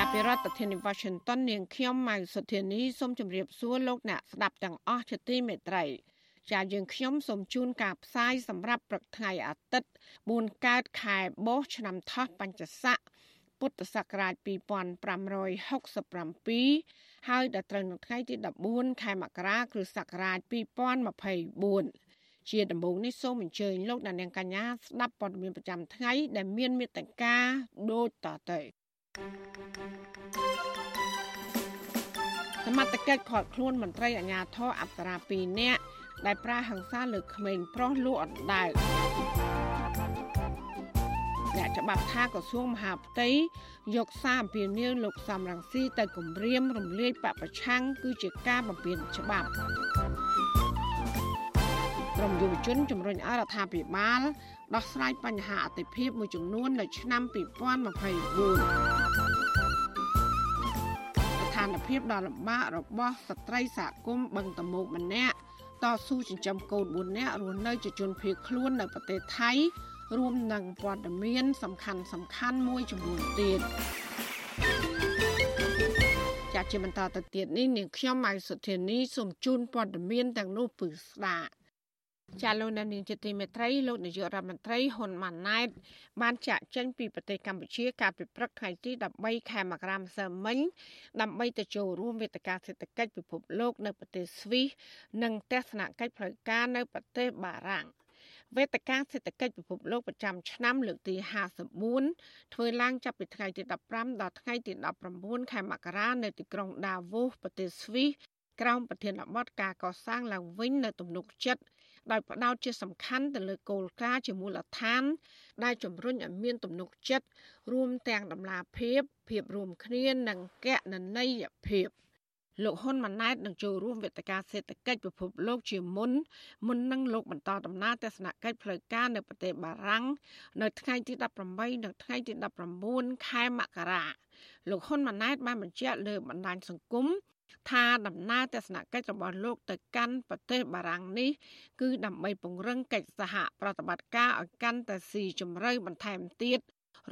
ចាប់ពីរដ្ឋធានី Washington នាងខ្ញុំម៉ៅសុធានីសូមជម្រាបសួរលោកអ្នកស្ដាប់ទាំងអស់ជាទីមេត្រីចាយើងខ្ញុំសូមជូនការផ្សាយសម្រាប់ព្រឹកថ្ងៃអាទិត្យ4កើតខែបោះឆ្នាំថោះបัญចស័កពុទ្ធសករាជ2567ហើយដល់ត្រូវនៅថ្ងៃទី14ខែមករាគ្រិស្តសករាជ2024ជាដំបូងនេះសូមអញ្ជើញលោកអ្នកនាងកញ្ញាស្ដាប់ព័ត៌មានប្រចាំថ្ងៃដែលមានមេត្តាដូចតទៅ សមត្ថកិច្ចខាត់ខ្លួនមន្ត្រីអាជ្ញាធរអប្សរា2នាក់ដែលប្រាហឹង្សាលើក្មេងប្រុសលក់អណ្ដើកអ្នកច្បាប់ថាក្រសួងមហាផ្ទៃយកសារអំពាវនាវលោកសំរងស៊ីទៅគម្រាមរំលាយបពប្រឆាំងគឺជាការបំពានច្បាប់ក្រមយុវជនជំរុញអរដ្ឋាភិបាលដោះស្រាយបញ្ហាអតិភិបមួយចំនួននៅឆ្នាំ2024ស្ថាន ភាពដ៏លំបាករបស់ស្ត្រីសហគមន៍បឹងតមោកម្នាក់តស៊ូចិញ្ចឹមកូន4នាក់រស់នៅជាជនភៀសខ្លួននៅប្រទេសថៃរួមនឹងព័ត៌មាន សំខាន់សំខាន់មួយចំនួនទៀតចាត់ជាបន្តទៅទៀតនេះនាងខ្ញុំម៉ៃសុធានីសូមជូនព័ត៌មានទាំងនោះពឺស្ដាប់ ចាលោកនានីជាទីមេត្រីលោកនាយករដ្ឋមន្ត្រីហ៊ុនម៉ាណែត បានចាក់ចេញពីប្រទេសកម្ពុជាកាលពីព្រឹកថ្ងៃទី13ខែមករាម្សិលមិញដើម្បីទៅចូលរួមវេទិកាសេដ្ឋកិច្ចពិភពលោកនៅប្រទេសស្វីសនិងទស្សនកិច្ចផ្លូវការនៅប្រទេសបារាំងវេទិកាសេដ្ឋកិច្ចពិភពលោកប្រចាំឆ្នាំលើកទី54ធ្វើឡើងចាប់ពីថ្ងៃទី15ដល់ថ្ងៃទី19ខែមករានៅទីក្រុងដាវូសប្រទេសស្វីសក្រោមប្រធានបទការកសាងឡើងវិញនៅទំនុកចិត្ត ដោយផ្ដោតជាសំខាន់ទៅលើគោលការណ៍ជាមូលដ្ឋាន ដែលជំរុញឲ្យមានទំនុកចិត្តរួមទាំងដំណាភាពភាពរួមគ្នានិងកណន័យភាពលោកហ៊ុនម៉ាណែតនឹងចូលរួមវេទិកាសេដ្ឋកិច្ចពិភពលោកជាមុនមុននឹងលោកបន្តដំណើរទស្សនកិច្ចផ្លូវការនៅប្រទេសបារាំងនៅថ្ងៃទី18និងថ្ងៃទី19ខែមករាលោកហ៊ុនម៉ាណែតបានបញ្ជាក់លើបណ្ដាញសង្គម ថាដំណើរទស្សនកិច្ចរបស់លោកទៅកាន់ប្រទេសបារាំងនេះគឺដើម្បីពង្រឹងកិច្ចសហប្រតិបត្តិការឲ្យកាន់តែស៊ីជម្រៅបន្ថែមទៀត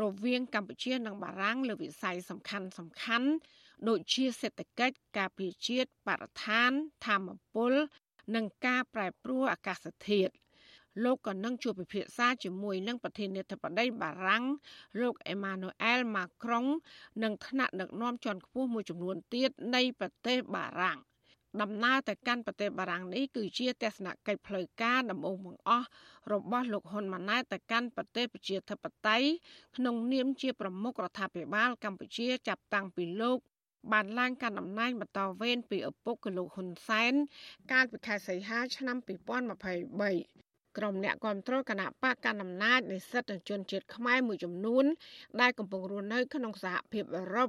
រវាងកម្ពុជានិងបារាំងលើវិស័យសំខាន់សំខាន់ដូចជាសេដ្ឋកិច្ចការពារជាតិបរិស្ថានធម្មពល និងការប្រែប្រួលអាកាសធាតុ លោកក៏នឹងជួបពិភាក្សាជាមួយនឹងប្រធានាធិបតីបារាំងលោកអេម៉ានូអែលម៉ាក្រុងនិងថ្នាក់ដឹកនាំជាន់ខ្ពស់មួយចំនួនទៀតនៃប្រទេសបារាំងដំណើរទៅកាន់ប្រទេសបារាំងនេះគឺជាទស្សនកិច្ចផ្លូវការដំបូងបង្អស់របស់លោកហ៊ុនម៉ាណែតទៅកាន់ប្រទេសប្រជាធិបតេយ្យក្នុងនាមជាប្រមុខរដ្ឋាភិបាលកម្ពុជាចាប់តាំងពីលោកបានឡើងកាន់តំណែងបន្តវេនពីឪពុកកលោកហ៊ុនសែនកាលពីខែសីហាឆ្នាំ2023 ក្រុមអ្នកគ្រប់គ្រងគណៈបកកណ្ដាលអំណាចនៃសិទ្ធិជនជាតិខ្មែរមួយចំនួន ដែលកំពុងរស់នៅក្នុងសហភាពអឺរ៉ុប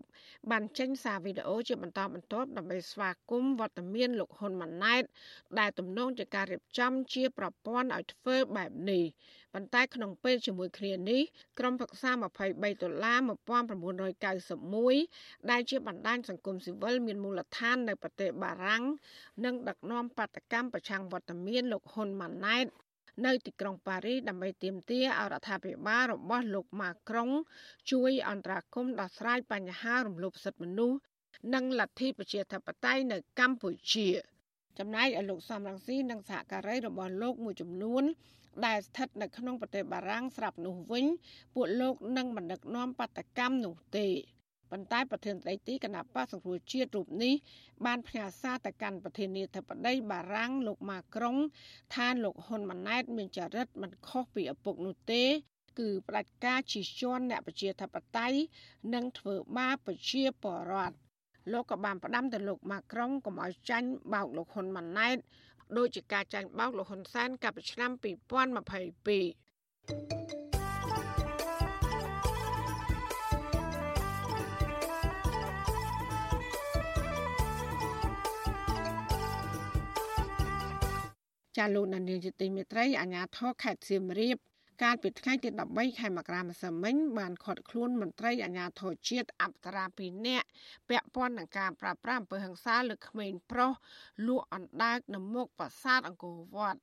បានចេញសារវីដេអូជាបន្តបន្ទាប់ដើម្បីស្វាគមន៍វត្តមានលោកហ៊ុនម៉ាណែត ដែលទំនងជាការរៀបចំជាប្រព័ន្ធឲ្យធ្វើបែបនេះប៉ុន្តែក្នុងពេលជាមួយគ្នានេះក្រុមប្រឹក្សា23ដុល្លារ1991ដែលជាបណ្ដាញសង្គមស៊ីវិលមានមូលដ្ឋាននៅប្រទេសបារាំងនិងដឹកនាំបាតកម្មប្រឆាំងវត្តមានលោកហ៊ុនម៉ាណែត នៅទីក្រុងប៉ារីសដើម្បីទាមទារឲ្យរដ្ឋាភិបាលរបស់លោកម៉ាក្រុង ជួយអន្តរាគមន៍ដោះស្រាយបញ្ហារំលោភសិទ្ធិមនុស្សនិងលទ្ធិប្រជាធិបតេយ្យនៅកម្ពុជា ចំណែកឯលោកសំរងស៊ីនិងសហការីរបស់លោកមួយចំនួនដែលស្ថិតនៅក្នុងប្រទេសបារាំងស្រាប់នោះវិញ ពួកលោកនឹងមិនដឹកនាំបដកម្មនោះទេ ប៉ុន្តែប្រធានស្ដីទីគណៈបកសង្គ្រោះជាតិរូបនេះបានផ្ញើសារទៅកាន់ប្រធានាធិបតីបារាំងលោកម៉ាក្រុងថាលោកហ៊ុនម៉ាណែត មានចរិតមិនខុសពីឪពុកនោះទេគឺផ្ដាច់ការជិះជាន់អ្នកប្រជាធិបតេយ្យនិងធ្វើបាបប្រជាពលរដ្ឋលោកក៏បានផ្ដាំទៅលោកម៉ាក្រុងកុំឲ្យចាញ់បោកលោកហ៊ុនម៉ាណែតដោយជាការចាញ់បោកលោកហ៊ុនសែនកាលពីឆ្នាំ2022 ចាលោកនានីជាទីមេត្រីអាញាធរខេត្តសៀមរាបកាលពីថ្ងៃទី13ខែមករាម្សិលមិញបានខាត់ខ្លួនមន្ត្រីអាជ្ញាធរជាតិអប្សរា2នាក់ពាក់ព័ន្ធនឹងការប្រាស្រ័យអំពើហិង្សាលើក្មេងប្រុសលក់អណ្ដើកនៅមុខប្រាសាទអង្គរវត្ត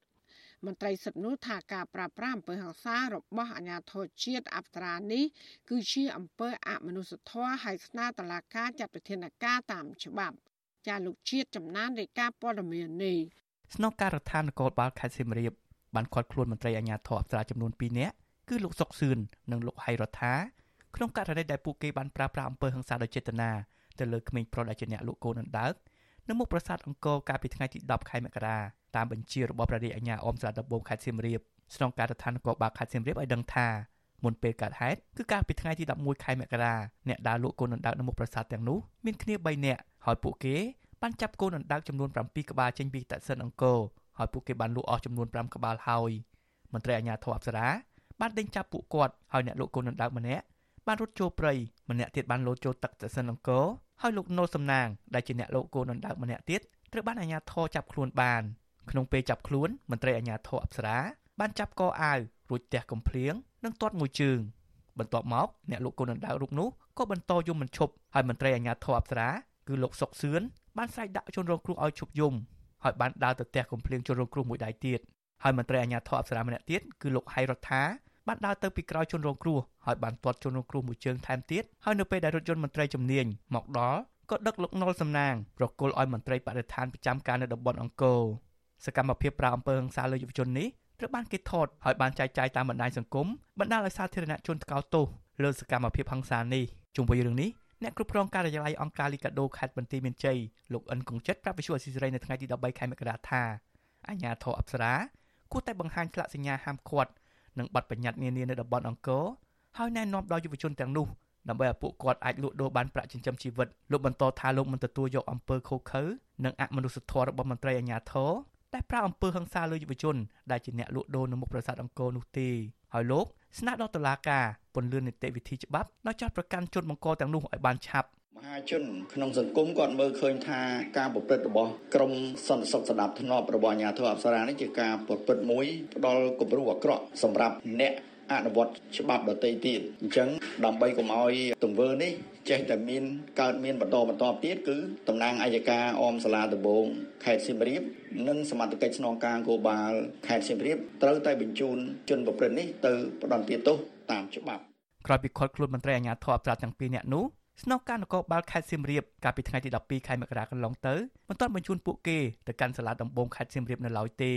មន្ត្រីសិទ្ធិនោះថាការប្រាស្រ័យអំពើហិង្សារបស់អាជ្ញាធរជាតិអប្សរានេះគឺជាអំពើអមនុស្សធម៌ហើយស្នើតុលាការចាត់វិធានការតាមច្បាប់ ចាលោកជាតិចំណានរាយការណ៍ព័ត៌មាននេះ ស្នងការដ្ឋាននគរបាលខេត្តសៀមរាបបានឃាត់ខ្លួនមន្ត្រីអាជ្ញាធរអប្សរាចំនួន2នាក់គឺលោកសុកសឿននិងលោកហៃរដ្ឋាក្នុងករណីដែលពួកគេបានប្រើប្រាស់អំពើហិង្សាដោយចេតនាទៅលើក្មេងប្រុសដែលជាអ្នកលក់កូនអណ្ដើកនៅមុខប្រាសាទអង្គរកាលពីថ្ងៃទី10ខែមករាតាមបញ្ជារបស់ព្រះរាជអាជ្ញាអមស្រាតដំបងខេត្តសៀមរាបស្នងការដ្ឋាននគរបាលខេត្តសៀមរាបឲ្យដឹងថាមុនពេលកើតហេតុគឺកាលពីថ្ងៃទី11ខែមករាអ្នកដើរលក់កូនអណ្ដើកនៅមុខប្រាសាទទាំងនោះមានគ្នា3នាក់ហើយពួកគេ បានចាប់កូនអណ្ដើកចំនួន7ក្បាលចេញពីតសិនអង្គរហើយពួកគេបានលក់អស់ចំនួន5ក្បាលហើយមន្ត្រីអាជ្ញាធរអប្សរាបានដេញចាប់ពួកគាត់ហើយអ្នកលក់កូនអណ្ដើកម្នាក់បានរត់ចូលព្រៃម្នាក់ទៀតបានលោតចូលទឹកតសិនអង្គរហើយលោកណូសំណាងដែលជាអ្នកលក់កូនអណ្ដើកម្នាក់ទៀតត្រូវបានអាជ្ញាធរចាប់ខ្លួនបានក្នុងពេលចាប់ខ្លួនមន្ត្រីអាជ្ញាធរអប្សរាបានចាប់កអាវរួចទះកំភ្លៀងនិងទាត់មួយជើងបន្ទាប់មកអ្នកលក់កូនអណ្ដើករូបនោះក៏បន្តយំមិនឈប់ហើយមន្ត្រីអាជ្ញាធរអប្សរាគឺលោកសុកសឿន បានស្រែកដាក់ជនរងគ្រោះឲ្យឈប់យំហើយបានដើរទៅផ្ទះកំភ្លៀងជនរងគ្រោះមួយដៃទៀតហើយមន្ត្រីអាជ្ញាធរអប្សរាម្នាក់ទៀតគឺលោកហៃរដ្ឋាបានដើរទៅពីក្រោយជនរងគ្រោះហើយបានទាត់ជនរងគ្រោះមួយជើងថែមទៀតហើយនៅពេលដែលរថយន្តមន្ត្រីជំនាញមកដល់ក៏ដឹកលោកណុលសំណាងប្រគល់ឲ្យមន្ត្រីបរិស្ថានប្រចាំការនៅតំបន់អង្គរសកម្មភាពប្រាអំពើហិង្សាលើយុវជននេះត្រូវបានគេថតហើយបានចែកចាយតាមបណ្ដាញសង្គមបណ្ដាលឲ្យសាធារណជនថ្កោលទោសលើសកម្មភាពហិង្សានេះជុំវិញរឿងនេះ អ្នកគ្រប់គ្រងការិយាល័យអង្គការលីកាដូខេត្តបន្ទាយមានជ័យលោកអិនកុងចិត្តប្រាប់វិសុវអស៊ីសេរីនៅថ្ងៃទី13ខែមករាថាអាញាធរអប្សរាគួរតែបង្ហាញផ្លាកសញ្ញាហាមឃាត់និងប័ណ្ណបញ្ញត្តិនានានៅតំបន់អង្គរហើយណែនាំដល់យុវជនទាំងនោះដើម្បីឲ្យពួកគាត់អាចលក់ដូរបានប្រាក់ចិញ្ចឹមជីវិតលោកបន្តថាលោកមិនទទួលយកអំពើខុសខើនិងអមនុស្សធម៌របស់មន្ត្រីអាជ្ញាធរតែប្រើអំពើហិង្សាលើយុវជនដែលជាអ្នកលក់ដូរនៅមុខប្រាសាទអង្គរនោះទេហើយលោកស្នើដល់តុលាការ ពន្យានីតិវិធីច្បាប់ដោយចាត់ប្រកាន់ជនបង្កទាំងនោះឲ្យបានឆាប់មហាជនក្នុងសង្គមគាត់មើលឃើញថាការប្រព្រឹត្តរបស់ក្រមសន្តិសុខស្ដាប់ធ្នាប់របស់អាជ្ញាធរអប្សរានេះជាការប្រព្រឹត្តមួយផ្ដល់គំរូអាក្រក់សម្រាប់អ្នក អនុវត្តច្បាប់ដទៃទៀតអញ្ចឹងដើម្បីកុំឲ្យទង្វើនេះចេះតែមានកើតមានបន្តបន្តទៀតគឺតំណាងអัยការអមសាលាដំបងខេត្តសៀមរាបនិងសមត្ថកិច្ចស្នងការនគរបាលខេត្តសៀមរាបត្រូវតែបញ្ជូនជនប្រព្រឹត្តនេះទៅផ្ដន្ទាទោសតាមច្បាប់ក្រោយពីខាត់ខ្លួនមន្ត្រីអាជ្ញាធរអប្សរាទាំងពីរនាក់នោះស្នងការនគរបាលខេត្តសៀមរាបកាលពីថ្ងៃទី12ខែមករាកន្លងទៅមិនទាន់បញ្ជូនពួកគេទៅកាន់សាលាដំបងខេត្តសៀមរាបនៅឡើយទេ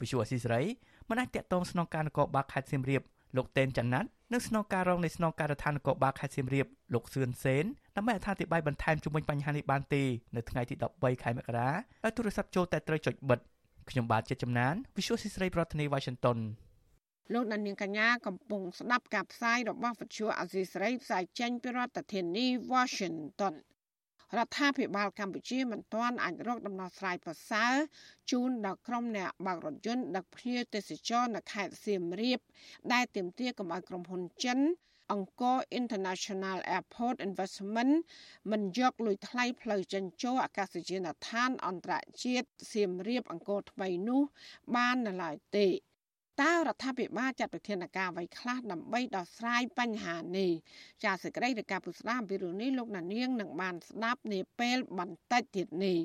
វិសុវអស៊ីសេរីមិនអាចតាក់ទងស្នងការនគរបាលខេត្តសៀមរាប លោកតេនច័ន្ទណាត់និងស្នងការរងនៃស្នងការដ្ឋាននគរបាលខេត្តសៀមរាបលោកសឿនសេនដើម្បីអត្ថាធិប្បាយបន្ថែមជុំវិញបញ្ហានេះបានទេនៅថ្ងៃទី13ខែមករាដោយទូរស័ព្ទចូលតែត្រូវចុចបិទខ្ញុំបាទជាចំណាន Visual ស៊ីស្រីប្រធានាទី Washington លោកដានៀងកញ្ញាកំពុងស្ដាប់ការផ្សាយរបស់វិទ្យុអាស៊ីសេរីផ្សាយចេញពីរដ្ឋធានី Washington រដ្ឋាភិបាលកម្ពុជាមិនទាន់អាចរកដំណោះស្រាយប្រសើរជូនដល់ក្រុមអ្នកបើករថយន្តដឹកភ្ញៀវទេសចរនៅខេត្តសៀមរាប ដែលទាមទារកុំឲ្យក្រុមហ៊ុនចិនអង្គរ International Airport Investment មិនយកលុយថ្លៃផ្លូវចិញ្ចោអាកាសយានដ្ឋានអន្តរជាតិសៀមរាបអង្គរថ្មីនោះបាននៅឡើយទេ តើរដ្ឋាភិបាលចាត់វិធានការអ្វីខ្លះដើម្បីដោះស្រាយបញ្ហានេះចាសសេចក្តីរាយការណ៍ពុស្ដាអំពីរឿងនេះលោកណានៀងនឹងបានស្ដាប់នាពេលបន្តិចទៀតនេះ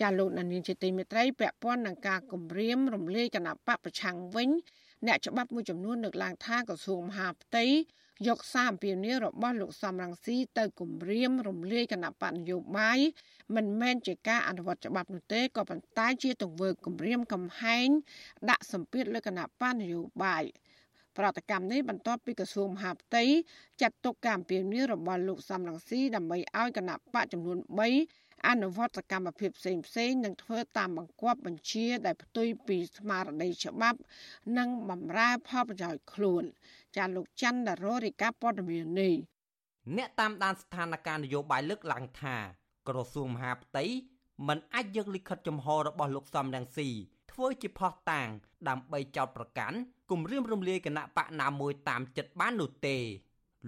ចាលោកណានៀងជាទីមេត្រីពាក់ព័ន្ធនឹងការគម្រាមរំលាយគណៈបកប្រឆាំងវិញអ្នកច្បាប់មួយចំនួនលើកឡើងថាក្រសួងមហាផ្ទៃ យកសារអំពាវនាវរបស់លោកសំរងស៊ីទៅគម្រាមរំលាយគណៈបកនយោបាយមិនមែនជាការអនុវត្តច្បាប់នោះទេក៏ប៉ុន្តែជាទង្វើគម្រាមកំហែងដាក់សម្ពាធលើគណៈបកនយោបាយប្រតិកម្មនេះបន្ទាប់ពីក្រសួងមហាផ្ទៃចាត់ទុកការអំពាវនាវរបស់លោកសំរងស៊ីដើម្បីឲ្យគណៈបកចំនួន3 អនុវត្តសកម្មភាពផ្សេងផ្សេងនិងធ្វើតាមបង្គាប់បញ្ជាដែលផ្ទុយពីស្មារតីច្បាប់ និងបំរើផលប្រយោជន៍ខ្លួន ចាលោកច័ន្ទដារ៉ូរីកាព័ត៌មាននេះអ្នកតាមដានស្ថានភាពនយោបាយលើកឡើងថាក្រសួងមហាផ្ទៃមិនអាចយកលិខិតចំហរបស់លោកសំរងស៊ីធ្វើជាផុសតាង ដើម្បីចោទប្រកាន់គំរាមរំលាយគណៈបកណាមួយតាមចិត្តបាននោះទេ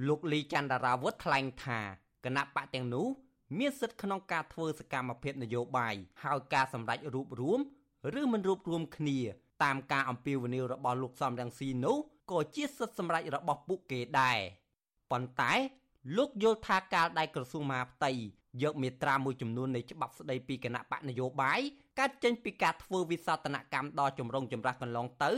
លោកលីច័ន្ទរាវុធថ្លែងថាគណៈបកទាំងនោះ មានសិទ្ធិក្នុងការធ្វើសកម្មភាពនយោបាយហើយការសម្ដែងរូបរួមឬមិនរួបរวมគ្នាតាមការអំពាវនាវរបស់លោកសំរងស៊ីនោះក៏ជាសិទ្ធិសម្រេចរបស់ពួកគេដែរប៉ុន្តែលោកយល់ថាកាលដែលក្រសួងមហាផ្ទៃយកមេត្រាមួយចំនួននៃច្បាប់ស្តីពីគណៈបកនយោបាយកាត់ចេញពីការធ្វើវិសោធនកម្មដល់ជំរងចម្រាស់កន្លងទៅ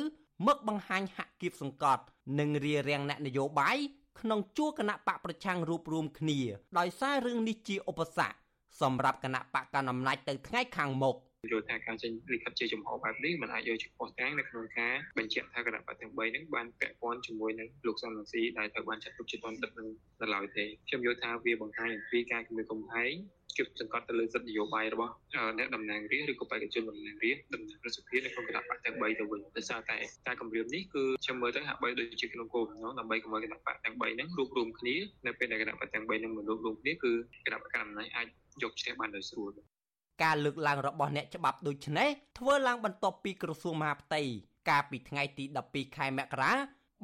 មកបង្ហាញហាក់គៀបសង្កត់និងរារាំងអ្នកនយោបាយ ក្នុងជួរគណៈបកប្រឆាំងរួបរวมគ្នា ដោយសាររឿងនេះជាឧបសគ្គសម្រាប់គណៈបកកណ្ដាលអំណាចទៅថ្ងៃខាងមុខយល់ថាការចេញលិខិតជាចំហបែបនេះមិនអាចយកចំពោះទាំងនៅក្នុងការបញ្ជាក់ថាគណៈបកទាំង3ហ្នឹងបានពាក់ព័ន្ធជាមួយនឹងលោកសំរងស៊ីដែលត្រូវបានចាត់ទុកជាតន្ទឹកនឹងដល់ឡើយទេខ្ញុំយល់ថាវាបង្ហាញពីការគំរាមកំហែង ជាប់សង្កត់ទៅលើសិទ្ធិនយោបាយរបស់អ្នកតំណាងរាស្ត្រឬក៏បេក្ខជនតំណាងរាស្ត្រតំណាងរដ្ឋសភានៅក្នុងគណៈបកទាំង3ទៅវិញដោយសារតែការគម្រាមនេះគឺខ្ញុំមើលទៅហាក់បីដូចជាក្នុងគោលបំណងដើម្បីកុំឲ្យគណៈបកទាំង3ហ្នឹងរួមរុំគ្នានៅពេលដែលគណៈបកទាំង3ហ្នឹងមិនរួមរុំគ្នាគឺគណៈបកកម្មាអាចយកឈ្នះបានដោយស្រួលការលើកឡើងរបស់អ្នកច្បាប់ដូចនេះធ្វើឡើងបន្ទាប់ពីក្រសួងមហាផ្ទៃកាលពីថ្ងៃទី12ខែមករា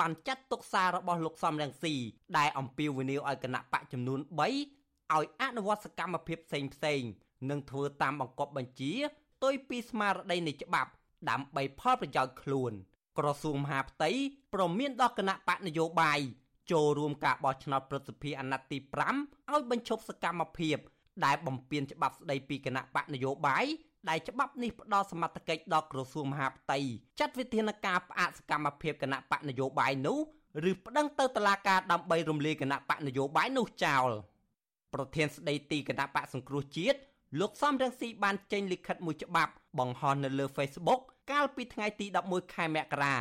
បានចាត់ទុកសាររបស់លោកសំរងស៊ីដែលអំពាវនាវឲ្យគណៈបកចំនួន3 ឲ្យអនុវត្តសកម្មភាពផ្សេងផ្សេងនិងធ្វើតាមបង្គាប់បញ្ជាទុយពីស្មារតីនៃច្បាប់ ដើម្បីផលប្រយោជន៍ខ្លួនក្រសួងមហាផ្ទៃប្រមានដល់គណៈបកនយោបាយចូលរួមការបោះឆ្នោតប្រសិទ្ធិអាណត្តិទី5ឲ្យបញ្ឈប់សកម្មភាព ដែលបំពេញច្បាប់ស្តីពីគណៈបកនយោបាយដែលច្បាប់នេះផ្ដល់សមត្ថកិច្ចដល់ក្រសួងមហាផ្ទៃចាត់វិធានការផ្អាកសកម្មភាពគណៈបកនយោបាយនោះឬប្តឹងទៅតុលាការដើម្បីរំលាយគណៈបកនយោបាយនោះចោល ប្រធានស្ដីទីគណៈបកសង្គ្រោះជាតិលោកសំរងស៊ីបានចេញលិខិតមួយច្បាប់ បង្ហោះនៅលើ Facebook កាលពីថ្ងៃទី11ខែមករា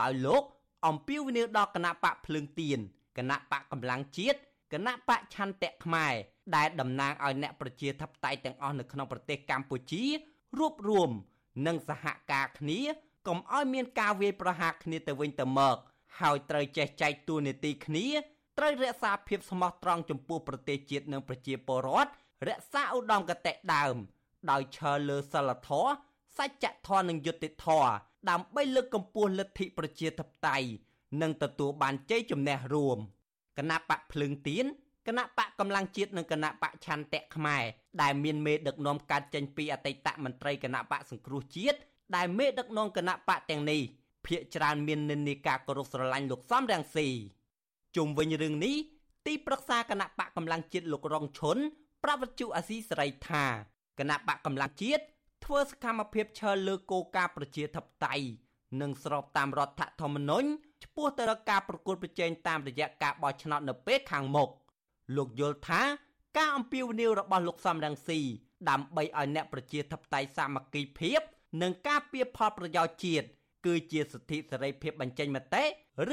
ដោយលោកអំពាវនាវដល់គណៈបកភ្លើងទៀនគណៈបកកម្លាំងជាតិគណៈបកឆន្ទៈខ្មែរដែលតំណាងឲ្យអ្នកប្រជាធិបតេយ្យទាំងអស់នៅក្នុងប្រទេសកម្ពុជារួបរวมនិងសហការគ្នាកុំឲ្យមានការវាយប្រហារគ្នាទៅវិញទៅមក ហើយត្រូវចេះចែកតួនាទីគ្នា ត្រូវរក្សាភាពស្មោះត្រង់ចំពោះប្រទេសជាតិនិងប្រជាពលរដ្ឋរក្សាឧត្តមគតិដើម ដោយឈរលើសិលធម៌សច្ចធម៌និងយុត្តិធម៌ដើម្បីលើកកម្ពស់លទ្ធិប្រជាធិបតេយ្យនិងទទួលបានជ័យជំនះរួមគណៈបកភ្លើងទៀនគណៈបកកម្លាំងជាតិនិងគណៈបកឆន្ទៈខ្មែរដែលមានមេដឹកនាំកាត់ចេញពីអតីតមន្ត្រីគណៈបកសង្គ្រោះជាតិដែលមេដឹកនាំគណៈបកទាំងនេះភាកច្រើនមាននិន្នាការគោរពស្រឡាញ់លោកសំរងស៊ី ជុំវិញរឿងនេះទីប្រឹក្សាគណៈបកកម្លាំងជាតិលោករងឈុនប្រាប់វិទ្យុអាស៊ីសេរីថាគណៈបកកម្លាំងជាតិធ្វើសកម្មភាពឈើលើគោលការណ៍ប្រជាធិបតេយ្យនិងស្របតាមរដ្ឋធម្មនុញ្ញឆ្ពោះទៅរកការប្រកួតប្រជែងតាមរយៈការបោះឆ្នោតនៅពេលខាងមុខ។លោកយល់ថាការអំពាវនាវរបស់លោកសំរងស៊ីដើម្បីឲ្យអ្នកប្រជាធិបតេយ្យសាមគ្គីភាព និងការពៀផលប្រយោជន៍ជាតិ គឺជាសិទ្ធិសេរីភាពបញ្ចេញមតិ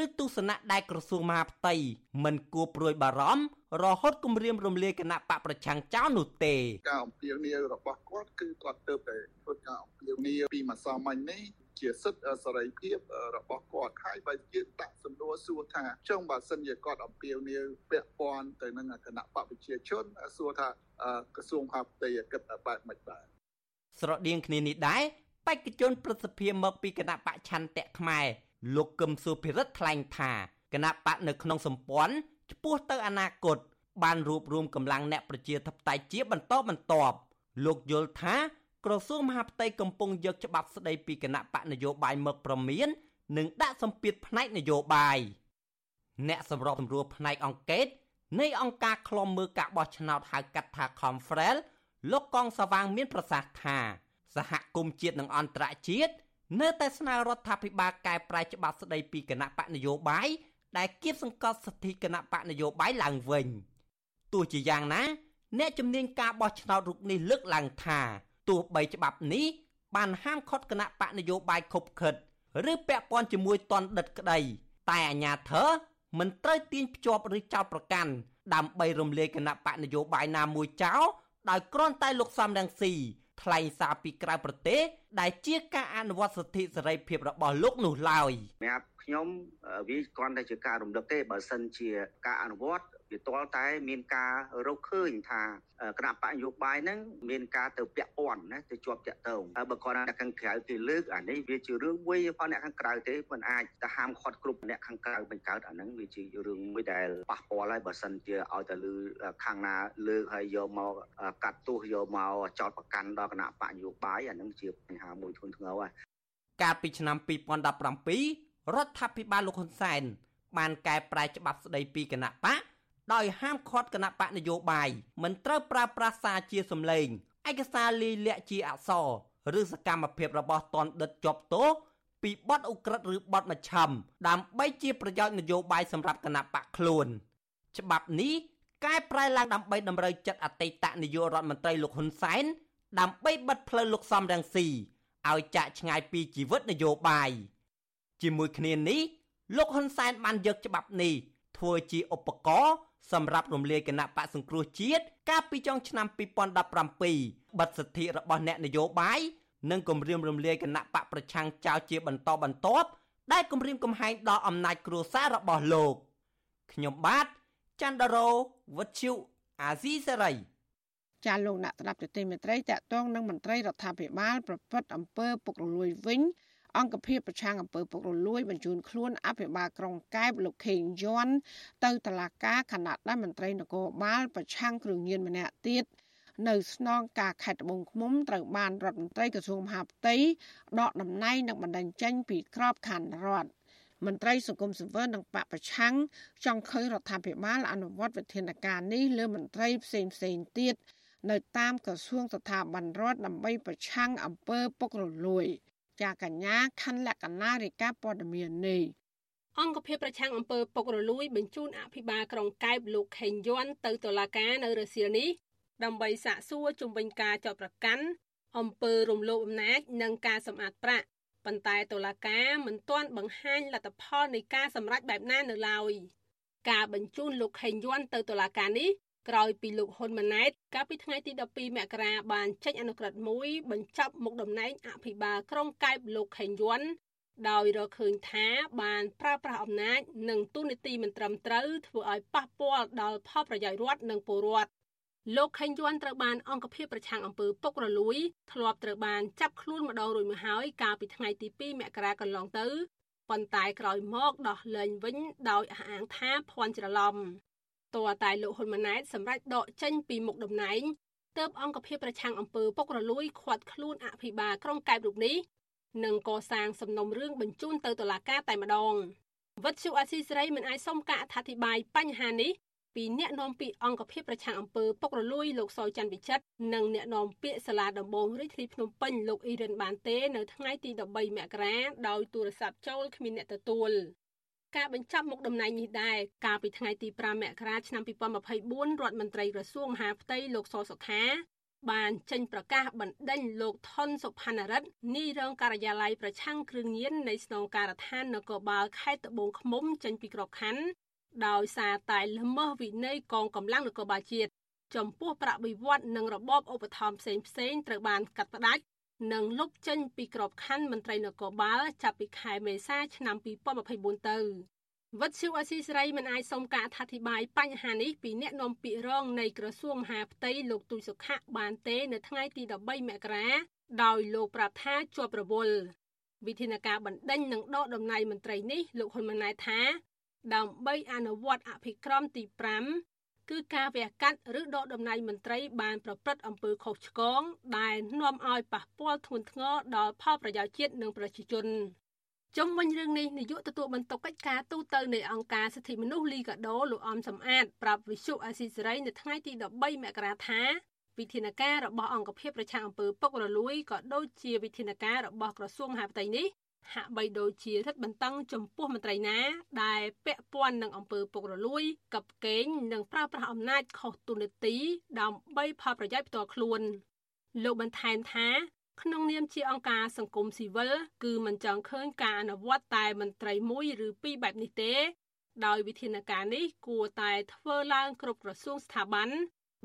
ឬទស្សនៈដែលក្រសួងមហាផ្ទៃមិនគួរព្រួយបារម្ភរហូតគម្រាមរំលាយគណៈបកប្រឆាំងចោលនោះទេការអំពាវនាវរបស់គាត់គឺគាត់ទៅតែធ្វើការអំពាវនាវពីម្សិលមិញនេះជាសិទ្ធិសេរីភាពរបស់គាត់ហើយបើយើងដាក់សំណួរសួរថាចុងបើសិនជាគាត់អំពាវនាវពាក់ព័ន្ធទៅនឹងគណៈបកប្រជាជនសួរថាក្រសួងហាផ្ទៃគិតបែបម៉េចដែរស្រដៀងគ្នានេះដែរ បេក្ខជនប្រសិទ្ធភាពមកពីគណៈបកឆន្ទៈខ្មែរលោកកឹមសុភិរិទ្ធថ្លែងថាគណៈបកនៅក្នុងសម្ព័ន្ធចំពោះទៅអនាគតបានរួបរวมកម្លាំងអ្នកប្រជាធិបតេយ្យជាបន្តបន្ទាប់លោកយល់ថាក្រសួងមហាផ្ទៃកំពុងយកច្បាប់ស្តីពីគណៈបកនយោបាយមកប្រមាននិងដាក់សម្ពាធផ្នែកនយោបាយអ្នកសម្របសម្រួលផ្នែកអង្គការនៃអង្គការឃ្លាំមើលការបោះឆ្នោតហៅកាត់ថា Confrel លោកកងសវាងមានប្រសាសន៍ថា សហគមន៍ជាតិនិងអន្តរជាតិនៅតែស្នើរដ្ឋាភិបាលកែប្រែច្បាប់ស្តីពីគណៈបកនយោបាយដែលគៀបសង្កត់សិទ្ធិគណៈបកនយោបាយឡើងវិញទោះជាយ៉ាងណា អ្នកជំនាញការបោះឆ្នោតរូបនេះលើកឡើងថាទោះបីច្បាប់នេះបានហាមឃាត់គណៈបកនយោបាយខុបខិតឬពាក់ព័ន្ធជាមួយតនដិតក្តី តែអាញាធរមិនត្រូវទាញភ្ជាប់ឬចោទប្រកាន់ដើម្បីរំលាយគណៈបកនយោបាយណាមួយចោលដោយគ្រាន់តែលោកសំរងស៊ី ថ្លែងសារពីក្រៅប្រទេសដែលជាការអនុវត្តសិទ្ធិសេរីភាពរបស់លោកនោះឡើយសម្រាប់ខ្ញុំវាគ្រាន់តែជាការរំលឹកទេបើសិនជាការអនុវត្ត វាទាល់តែមានការរកឃើញថាគណៈបកនយោបាយហ្នឹងមានការទៅពាក់ព័ន្ធណាទៅជាប់តាក់ទងបើគាត់អ្នកខាងក្រៅគេលើកអានេះវាជារឿងមួយផងអ្នកខាងក្រៅទេមិនអាចទៅហាមឃាត់គ្រប់អ្នកខាងក្រៅបញ្កើតអាហ្នឹងវាជារឿងមួយដែលប៉ះពាល់ហើយបើសិនជាឲ្យតែលើខាងណាលើកហើយយកមកកាត់ទោសយកមកចោតប្រកាន់ដល់គណៈបកនយោបាយអាហ្នឹងជាបញ្ហាមួយធ្ងន់ធ្ងរហើយកាលពីឆ្នាំ2017រដ្ឋាភិបាលលោកហ៊ុនសែនបានកែប្រែច្បាប់ស្ដីពីគណៈបក ដោយហាមឃាត់គណៈបកនយោបាយមិនត្រូវប្រើប្រាស់សារជាសម្លេងឯកសារលីលាក់ជាអក្សរឬសកម្មភាពរបស់តនដិតជាប់ទោសពីបទឧក្រិដ្ឋឬបទមច្ឆឹមដើម្បីជាប្រយោជន៍នយោបាយសម្រាប់គណៈបកខ្លួន ច្បាប់នេះកែប្រែឡើងដើម្បីតម្រូវចិត្តអតីតនាយករដ្ឋមន្ត្រីលោកហ៊ុនសែនដើម្បីបិទផ្លូវលោកសំរងស៊ីឲ្យចាក់ឆ្ងាយពីជីវិតនយោបាយជាមួយគ្នានេះលោកហ៊ុនសែនបានយកច្បាប់នេះធ្វើជាឧបករណ៍ សម្រាប់រំលាយគណៈបកសង្គ្រោះជាតិកាលពីចុងឆ្នាំ2017បិទសិទ្ធិរបស់អ្នកនយោបាយនិងគម្រាមរំលាយគណៈបកប្រឆាំងចោលជាបន្តបន្ទាប់ដែលគម្រាមកំហែងដល់អំណាចគ្រួសាររបស់លោកខ្ញុំបាទចន្ទរោវុទ្ធុអាស៊ីសេរីចាលោកអ្នកស្ដាប់ទទីមេត្រីតកតងនឹងមន្ត្រីរដ្ឋាភិបាលប្រព្រឹត្តអំពើពុករលួយវិញ អង្គភាពប្រឆាំងអំពើពុករលួយបញ្ជូនខ្លួនអភិបាលក្រុងកែបលោកខេងយ័ន្តទៅតុលាការខណៈដែលមន្ត្រីនគរបាលប្រឆាំងគ្រឿងញៀនម្នាក់ទៀតនៅស្នងការខេត្តត្បូងឃ្មុំត្រូវបានរដ្ឋមន្ត្រីក្រសួងមហាផ្ទៃដកតំណែងនិងបណ្ដឹងចេញពីក្របខ័ណ្ឌរដ្ឋមន្ត្រីសង្គមស៊ីវិលនិងបពប្រឆាំងចង់ឃើញរដ្ឋាភិបាលអនុវត្តវិធានការនេះលើមន្ត្រីផ្សេងផ្សេងទៀតនៅតាមក្រសួងស្ថាប័នរដ្ឋដើម្បីប្រឆាំងអំពើពុករលួយ ចាកញ្ញាខណ្ឌលក្ខណារាយការណ៍ព័ត៌មាននេះអង្គភាពប្រឆាំងអំពើពុករលួយបញ្ជូនអភិបាលក្រុងកែបលោកខេងយ័ន្តទៅតុលាការនៅរសៀលនេះដើម្បីសាកសួរជំវិញការចោទប្រកាន់អំពើរំលោភអំណាចនិងការសម្អាតប្រាក់ប៉ុន្តែតុលាការមិនទាន់បង្ហាញលទ្ធផលនៃការសម្រេចបែបណានៅឡើយការបញ្ជូនលោកខេងយ័ន្តទៅតុលាការនេះ ក្រោយពីលោកហ៊ុនម៉ាណែតកាលពីថ្ងៃទី12មករាបានចេញអនុក្រឹត្យមួយបញ្ចប់មុខតំណែងអភិបាលក្រុងកែបលោកខេងយ័ន្តដោយរកឃើញថាបានប្រើប្រាស់អំណាចនិងទូនីតិមិនត្រឹមត្រូវធ្វើឲ្យប៉ះពាល់ដល់ផលប្រយោជន៍រដ្ឋនិងពលរដ្ឋលោកខេងយ័ន្តត្រូវបានអង្គភាពប្រឆាំងអំពើពុករលួយធ្លាប់ត្រូវបានចាប់ខ្លួនម្ដងរួចមកហើយកាលពីថ្ងៃទី2មករាកន្លងទៅប៉ុន្តែក្រោយមកដោះលែងវិញដោយអះអាងថាភ័ន្តច្រឡំ តើតែលោកហ៊ុនម៉ាណែតសម្រេចដកចេញពីមុខតំណែងទើបអង្គភាពប្រឆាំងអំពើពុករលួយខាត់ខ្លួនអភិបាលក្រុងកែបរូបនេះនិងកសាងសំណុំរឿងបញ្ជូនទៅតុលាការតែម្ដងវត្តជូអាស៊ីសេរីមិនអាចសុំការអធិប្បាយបញ្ហានេះពីអ្នកនាំពាក្យអង្គភាពប្រឆាំងអំពើពុករលួយលោកសយច័ន្ទវិចិត្រនិងអ្នកនាំពាក្យសាលាដំបងរាជធានីភ្នំពេញលោកអ៊ីរិនបានទេ នៅថ្ងៃទី13មករាដោយទូរស័ព្ទចូលគ្មានអ្នកទទួល ការបញ្ចប់មុខតំណែងនេះដែរកាលពីថ្ងៃទី5មករាឆ្នាំ2024រដ្ឋមន្ត្រីក្រសួងមហាផ្ទៃលោកសសុខា បានចេញប្រកាសបណ្ដេញលោកថនសុផានរិទ្ធនាយរងការិយាល័យប្រឆាំងគ្រឿងញៀននៃស្នងការដ្ឋាននគរបាលខេត្តត្បូងឃ្មុំចេញពីក្របខ័ណ្ឌដោយសារតែល្មើសវិន័យកងកម្លាំងនគរបាលជាតិចំពោះប្រាក់បៀវត្សនិងរបបឧបត្ថម្ភផ្សេងផ្សេងត្រូវបានកាត់ផ្តាច់ និងលុបចេញពីក្របខ័ណ្ឌមន្ត្រីនគរបាលចាប់ពីខែមេសាឆ្នាំ2024ទៅវត្តឈូអស៊ីសេរីមិនអាចសុំការអធិប្បាយបញ្ហានេះពីអ្នកនាំពាក្យរងនៃក្រសួងមហាផ្ទៃលោកទូចសុខៈបានទេ នៅថ្ងៃទី13មករាដោយលោកប្រាប់ថាជាប់រវល់វិធានការបណ្ដេញនិងដកតំណែងមន្ត្រីនេះលោកហ៊ុនម៉ាណែតថា ដើម្បីអនុវត្តអភិក្រមទី5 គឺការវះកាត់ឬដកតំណែងមន្ត្រីបានប្រព្រឹត្តអំពើខុសឆ្គងដែលនាំឲ្យប៉ះពាល់ធ្ងន់ធ្ងរដល់ផលប្រយោជន៍ជាតិនិងប្រជាជនជុំវិញរឿងនេះនាយកទទួលបន្ទុកកិច្ចការទូតនៅអង្គការសិទ្ធិមនុស្សលីកាដូលោកអំសំអាតប្រាប់វិសុអាស៊ីសេរីនៅថ្ងៃទី13មករាថាវិធានការរបស់អង្គភាពប្រឆាំងអំពើពុករលួយក៏ដូចជាវិធានការរបស់ក្រសួងមហាផ្ទៃនេះ ហាក់បីដូចជារឹតបន្តឹងចំពោះមន្ត្រីណា ដែលពាក់ព័ន្ធនឹងអំពើពុករលួយកັບកេងនិងប្រើប្រាស់អំណាចខុសទូនាទីដើម្បីផលប្រយោជន៍ផ្ទាល់ខ្លួនលោកបន្ថែមថាក្នុងនាមជាអង្គការសង្គមស៊ីវិលគឺមិនចង់ឃើញការអនុវត្តតែមន្ត្រីមួយឬពីរបែបនេះទេ ដោយវិធានការនេះគួរតែធ្វើឡើងគ្រប់ក្រសួងស្ថាប័ន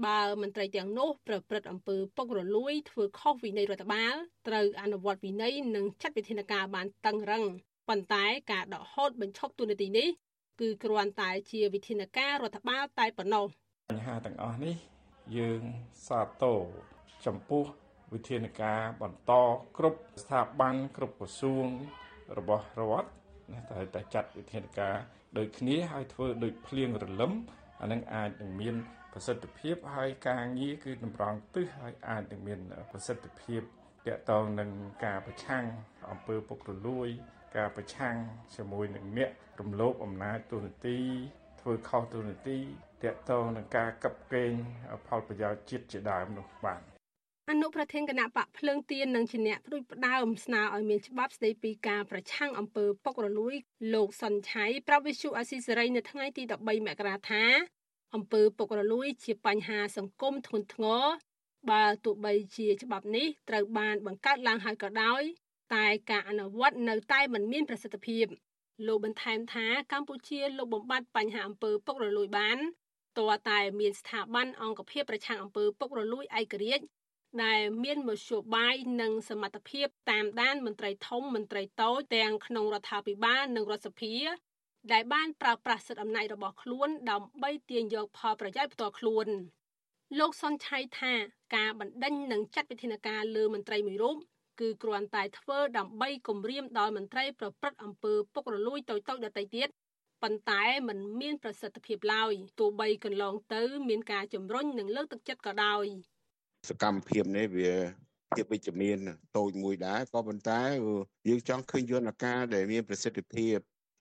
បើមន្ត្រីទាំងនោះប្រព្រឹត្តអំពើពុករលួយធ្វើខុសវិន័យរដ្ឋបាលត្រូវអនុវត្តវិន័យនិងចាត់វិធានការបានតឹងរឹងប៉ុន្តែការដកហូតបញ្ឈប់ទូនាទីនេះគឺគ្រាន់តែជាវិធានការរដ្ឋបាលតែប៉ុណ្ណោះបញ្ហាទាំងអស់នេះយើងសាទរចំពោះវិធានការបន្តគ្រប់ស្ថាប័នគ្រប់ក្រសួងរបស់រដ្ឋណាតែតែចាត់វិធានការដូចគ្នាហើយធ្វើដូចភ្លៀងរលឹមអានឹងអាចនឹងមាន ប្រសិទ្ធភាពហើយការងារគឺតម្រង់ទិសហើយអាចនឹងមានប្រសិទ្ធភាពតកតងនឹងការប្រឆាំងអំពើពុករលួយ ការប្រឆាំងជាមួយនឹងអ្នករំលោភអំណាចទូនាទី ធ្វើខុសទូនាទីតកតងនឹងការកັບកេងផលប្រយោជន៍ជាតិជាដើមនោះបាទអនុប្រធានគណៈបកភ្លើងទៀននិងជាអ្នកព្រួយផ្ដើមស្នើឲ្យមានច្បាប់ស្តីពីការប្រឆាំងអំពើពុករលួយលោកសុនឆៃប្រាប់វិសុអាស៊ីសេរីនៅថ្ងៃទី13មករាថា អំពើពុករលួយជាបញ្ហាសង្គមធ្ងន់ធ្ងរបើទោះបីជាច្បាប់នេះត្រូវបានបង្កើតឡើងហើយក៏ដោយ តែការអនុវត្តនៅតែមិនមានប្រសិទ្ធភាពលោកបន្ថែមថាកម្ពុជាលោកបំបត្តិបញ្ហាអំពើពុករលួយបានតើតែមានស្ថាប័នអង្គភាពប្រឆាំងអំពើពុករលួយឯករាជ្យដែលមានមធ្យោបាយនិងសមត្ថភាពតាមដានមន្ត្រីធំមន្ត្រីតូចទាំងក្នុងរដ្ឋាភិបាលនិងរដ្ឋសភា ដែលបានប្រើប្រាស់សិទ្ធិអំណាចរបស់ខ្លួនដើម្បីទាញយកផលប្រយោជន៍ផ្ទាល់ខ្លួនលោកសុនឆៃថាការបណ្ដេញនិងចាត់វិធានការលើមន្ត្រីមួយរូបគឺគ្រាន់តែធ្វើដើម្បីគំរាមដល់មន្ត្រីប្រព្រឹត្តអំពើពុករលួយតូចៗដទៃទៀតប៉ុន្តែมันមានប្រសិទ្ធភាពឡើយទោះបីកន្លងទៅ មានការជំរុញនិងលើកទឹកចិត្តក៏ដោយសកម្មភាពនេះវាភាពវិជ្ជមានតូចមួយដែរក៏ប៉ុន្តែយើងចង់ឃើញយន្តការដែលមានប្រសិទ្ធភាព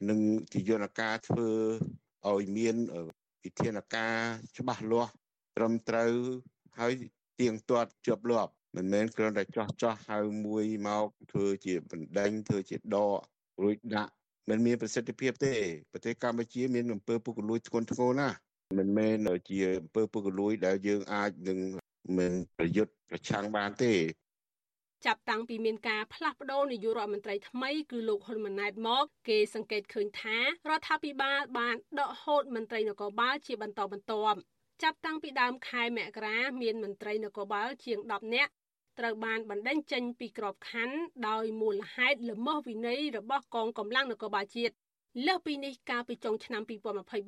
និងជាយន្តការធ្វើឲ្យមានវិធានការច្បាស់លាស់ត្រឹមត្រូវហើយទៀងទាត់ជាប់លាប់មិនមែនគ្រាន់តែចោះចោះហៅមួយមកធ្វើជាបណ្ដេញធ្វើជាដករួចដាក់មិនមានប្រសិទ្ធភាពទេប្រទេសកម្ពុជាមានអំពើពុករលួយធ្ងន់ធ្ងរណាស់មិនមែនជាអំពើពុករលួយដែលយើងអាចនឹងមិនប្រយុទ្ធប្រឆាំងបានទេ ចាប់តាំងពីមានការផ្លាស់ប្តូរនាយករដ្ឋមន្ត្រីថ្មីគឺលោកហ៊ុនម៉ាណែតមក គេសង្កេតឃើញថារដ្ឋាភិបាលបានដកហូតមន្ត្រីនគរបាលជាបន្តបន្ទាប់ចាប់តាំងពីដើមខែមករាមានមន្ត្រីនគរបាលជាង10នាក់ត្រូវបានបណ្តេញចេញពីក្របខ័ណ្ឌដោយមូលហេតុល្មើសវិន័យរបស់កងកម្លាំងនគរបាលជាតិលើសពីនេះកាលពីចុងឆ្នាំ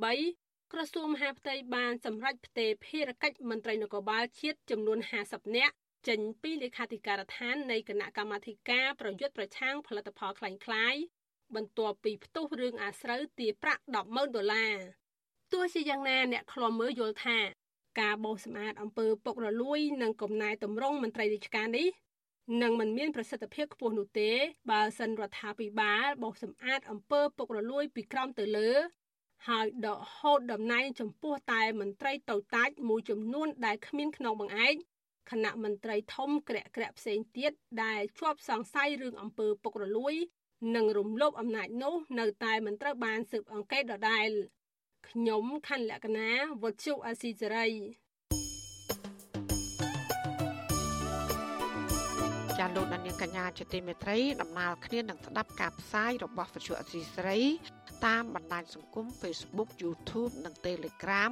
2023ក្រសួងមហាផ្ទៃបានសម្រេចផ្ទេរភារកិច្ចមន្ត្រីនគរបាលជាតិចំនួន50នាក់ ចេញពីលេខាធិការដ្ឋាននៃគណៈកម្មាធិការប្រយុទ្ធប្រឆាំងផលិតផលคล้ายៗបន្ទាប់ពីផ្ទុះរឿងអាស្រូវទារប្រាក់100000ដុល្លារទោះជាយ៉ាងណាអ្នកខ្លំមើលយល់ថាការបោសសម្អាតអំពើពុករលួយនិងកំណែតម្រង់មន្ត្រីរាជការនេះនឹងមិនមានប្រសិទ្ធភាពខ្ពស់នោះទេបើសិនរដ្ឋាភិបាលបោសសម្អាតអំពើពុករលួយពីក្រោមទៅលើហើយដកហូតតំណែងចំពោះតែមន្ត្រីតូចតាចមួយចំនួនដែលគ្មានក្នុងបង្អែក គណៈមន្ត្រីធំក្រាក់ក្រាក់ផ្សេងទៀតដែលជាប់សង្ស័យរឿងអំពើពុករលួយ និងរំលោភអំណាចនោះនៅតែមិនត្រូវបានស៊ើបអង្កេតដដែលខ្ញុំខណ្ឌលក្ខណាវុទ្ធុអាស៊ីសេរីចាលោកនាងកញ្ញាជាទីមេត្រីដំណើរគ្នានឹងស្ដាប់ការផ្សាយរបស់វិទ្យុអសីស្រី តាមបណ្ដាញសង្គម Facebook YouTube និង Telegram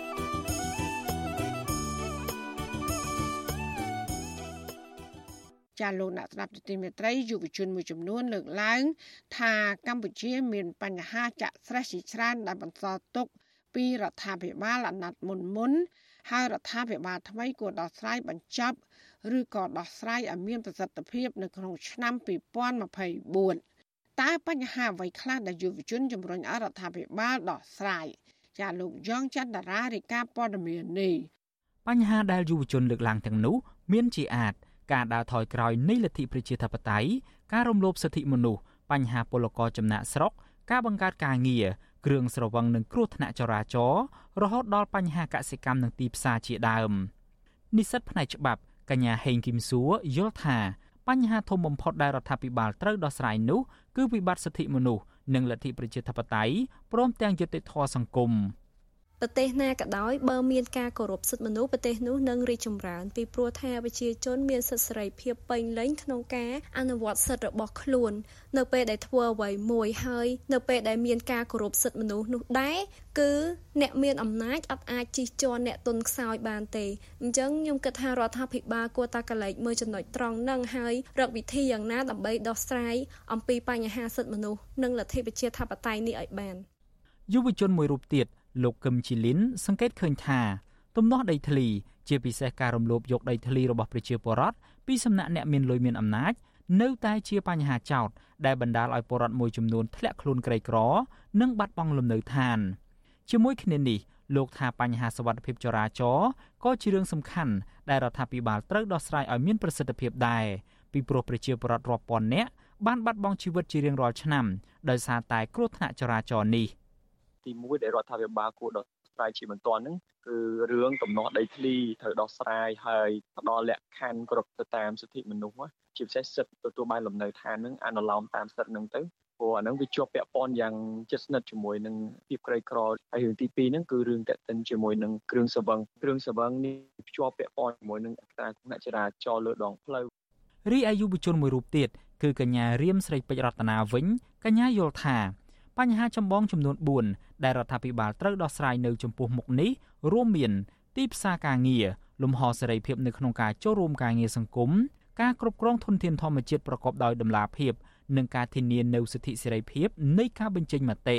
ចាលោកអ្នកស្ដាប់ទីមេត្រីយុវជនមួយចំនួនលើកឡើង ថាកម្ពុជាមានបញ្ហាចាក់ស្រេះជាច្រើនដែលបន្សល់ទុក ពីរដ្ឋាភិបាលអាណត្តិមុនមុនហើយរដ្ឋាភិបាលថ្មីគួរដោះស្រាយបញ្ចប់ឬក៏ដោះស្រាយឲ្យមានប្រសិទ្ធភាពនៅក្នុងឆ្នាំ2024តើបញ្ហាអ្វីខ្លះដែលយុវជនជំរុញឲ្យរដ្ឋាភិបាលដោះស្រាយចាលោកយ៉ងច័ន្ទតារារាយការណ៍ព័ត៌មាននេះបញ្ហាដែលយុវជនលើកឡើងទាំងនោះមានជាអាច ការដើរថយក្រោយនៃលទ្ធិប្រជាធិបតេយ្យការរំលោភសិទ្ធិមនុស្សបញ្ហាពលករចំណាក់ស្រុក ការបង្កើតការងារគ្រឿងស្រវឹងនិងគ្រោះថ្នាក់ចរាចរណ៍រហូតដល់បញ្ហាកសិកម្មនិងទីផ្សារជាដើមនិស្សិតផ្នែកច្បាប់កញ្ញាហេងគឹមសួរយល់ថាបញ្ហាធំបំផុតដែលរដ្ឋាភិបាលត្រូវដោះស្រាយនោះគឺវិបត្តិសិទ្ធិមនុស្សនិងលទ្ធិប្រជាធិបតេយ្យព្រមទាំងយុត្តិធម៌សង្គម។ ប្រទេសណាក៏ដោយបើមានការគោរពសិទ្ធិមនុស្សប្រទេសនោះនឹងរីកចម្រើនពីព្រោះថាប្រជាជនមានសិទ្ធិសេរីភាពពេញលេញក្នុងការអនុវត្តសិទ្ធិរបស់ខ្លួន នៅពេលដែលធ្វើអ្វីមួយហើយនៅពេលដែលមានការគោរពសិទ្ធិមនុស្សនោះដែរគឺអ្នកមានអំណាចអត់អាចជិះជាន់អ្នកទុនខ្សោយបានទេអញ្ចឹងខ្ញុំគិតថារដ្ឋាភិបាលគួរតែកលែងមើលចំណុចត្រង់ហ្នឹងហើយរកវិធីយ៉ាងណាដើម្បីដោះស្រាយអំពីបញ្ហាសិទ្ធិមនុស្សនិងលទ្ធិប្រជាធិបតេយ្យនេះឲ្យបានយុវជនមួយរូបទៀត លោកកឹមជីលីនសង្កេតឃើញថាទំនាស់ដីធ្លី ជាពិសេសការរំលោភយកដីធ្លីរបស់ប្រជាពលរដ្ឋពីសំណាក់អ្នកមានលុយមានអំណាចនៅតែជាបញ្ហាចោទដែលបណ្ដាលឲ្យពលរដ្ឋមួយចំនួនធ្លាក់ខ្លួនក្រីក្រ និងបាត់បង់លំនៅឋានជាមួយគ្នានេះលោកថាបញ្ហាសវត្ថិភាពចរាចរណ៍ក៏ជារឿងសំខាន់ដែលរដ្ឋាភិបាលត្រូវដោះស្រាយឲ្យមានប្រសិទ្ធភាពដែរពីព្រោះប្រជាពលរដ្ឋរាប់ពាន់នាក់បានបាត់បង់ជីវិតជារៀងរាល់ឆ្នាំដោយសារតែគ្រោះថ្នាក់ចរាចរណ៍នេះ។ ទី1ដែលរដ្ឋាភិបាលគួរដោះស្រាយជាបន្ទាន់ហ្នឹងគឺរឿងទំនាស់ដីធ្លីត្រូវដោះស្រាយហើយផ្ដល់លក្ខខណ្ឌគ្រប់ទៅតាមសិទ្ធិមនុស្សជាពិសេសសិទ្ធិទទួលបានលំនៅឋានហ្នឹងអនុលោមតាមសិទ្ធិហ្នឹងទៅព្រោះអាហ្នឹងវាជាប់ពាក់ព័ន្ធយ៉ាងជិតស្និទ្ធជាមួយនឹងភាពក្រីក្រហើយរឿងទី2ហ្នឹងគឺរឿងតេតិនជាមួយនឹងគ្រឿងសង្វឹងគ្រឿងសង្វឹងនេះភ្ជាប់ពាក់ព័ន្ធជាមួយនឹងអត្រាអ្នកចរាចរណ៍លើដងផ្លូវរីឯយុវជនមួយរូបទៀតគឺកញ្ញារៀមស្រីពេជ្ររតនាវិញកញ្ញាយល់ថា បញ្ហាចម្បងចំនួន4ដែលរដ្ឋាភិបាលត្រូវដោះស្រាយនៅចំពោះមុខនេះរួមមានទីផ្សារការងារលំហសេរីភាពនៅក្នុងការចូលរួមការងារសង្គមការគ្រប់គ្រងធនធានធម្មជាតិប្រកបដោយតម្លាភាពនិងការធានានូវសិទ្ធិសេរីភាពនៃការបញ្ចេញមតិ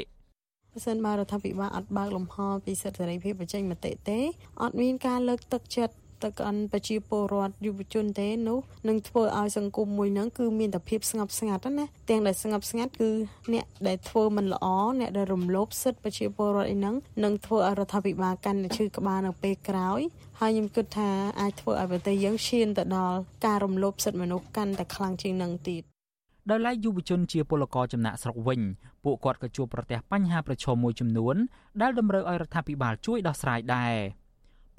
បើសិនបើរដ្ឋាភិបាលអត់បើកលំហពីសិទ្ធិសេរីភាពបញ្ចេញមតិទេអត់មានការលើកទឹកចិត្ត ទៅកាន់ប្រជាពលរដ្ឋយុវជនទេនោះនឹងធ្វើឲ្យសង្គមមួយហ្នឹងគឺមានតែភាពស្ងប់ស្ងាត់ណាទាំងដែលស្ងប់ស្ងាត់គឺអ្នកដែលធ្វើមិនល្អអ្នកដែលរំលោភសិទ្ធិប្រជាពលរដ្ឋអីហ្នឹងនឹងធ្វើឲ្យរដ្ឋាភិបាលកាន់តែឈឺក្បាលនៅពេលក្រោយហើយខ្ញុំគិតថាអាចធ្វើឲ្យប្រទេសយើងឈានទៅដល់ការរំលោភសិទ្ធិមនុស្សកាន់តែខ្លាំងជាងនឹងទៀតដោយឡែកយុវជនជាពលករចំណាក់ស្រុកវិញពួកគាត់ក៏ជួបប្រទះបញ្ហាប្រឈមមួយចំនួនដែលតម្រូវឲ្យរដ្ឋាភិបាលជួយដោះស្រាយដែរ។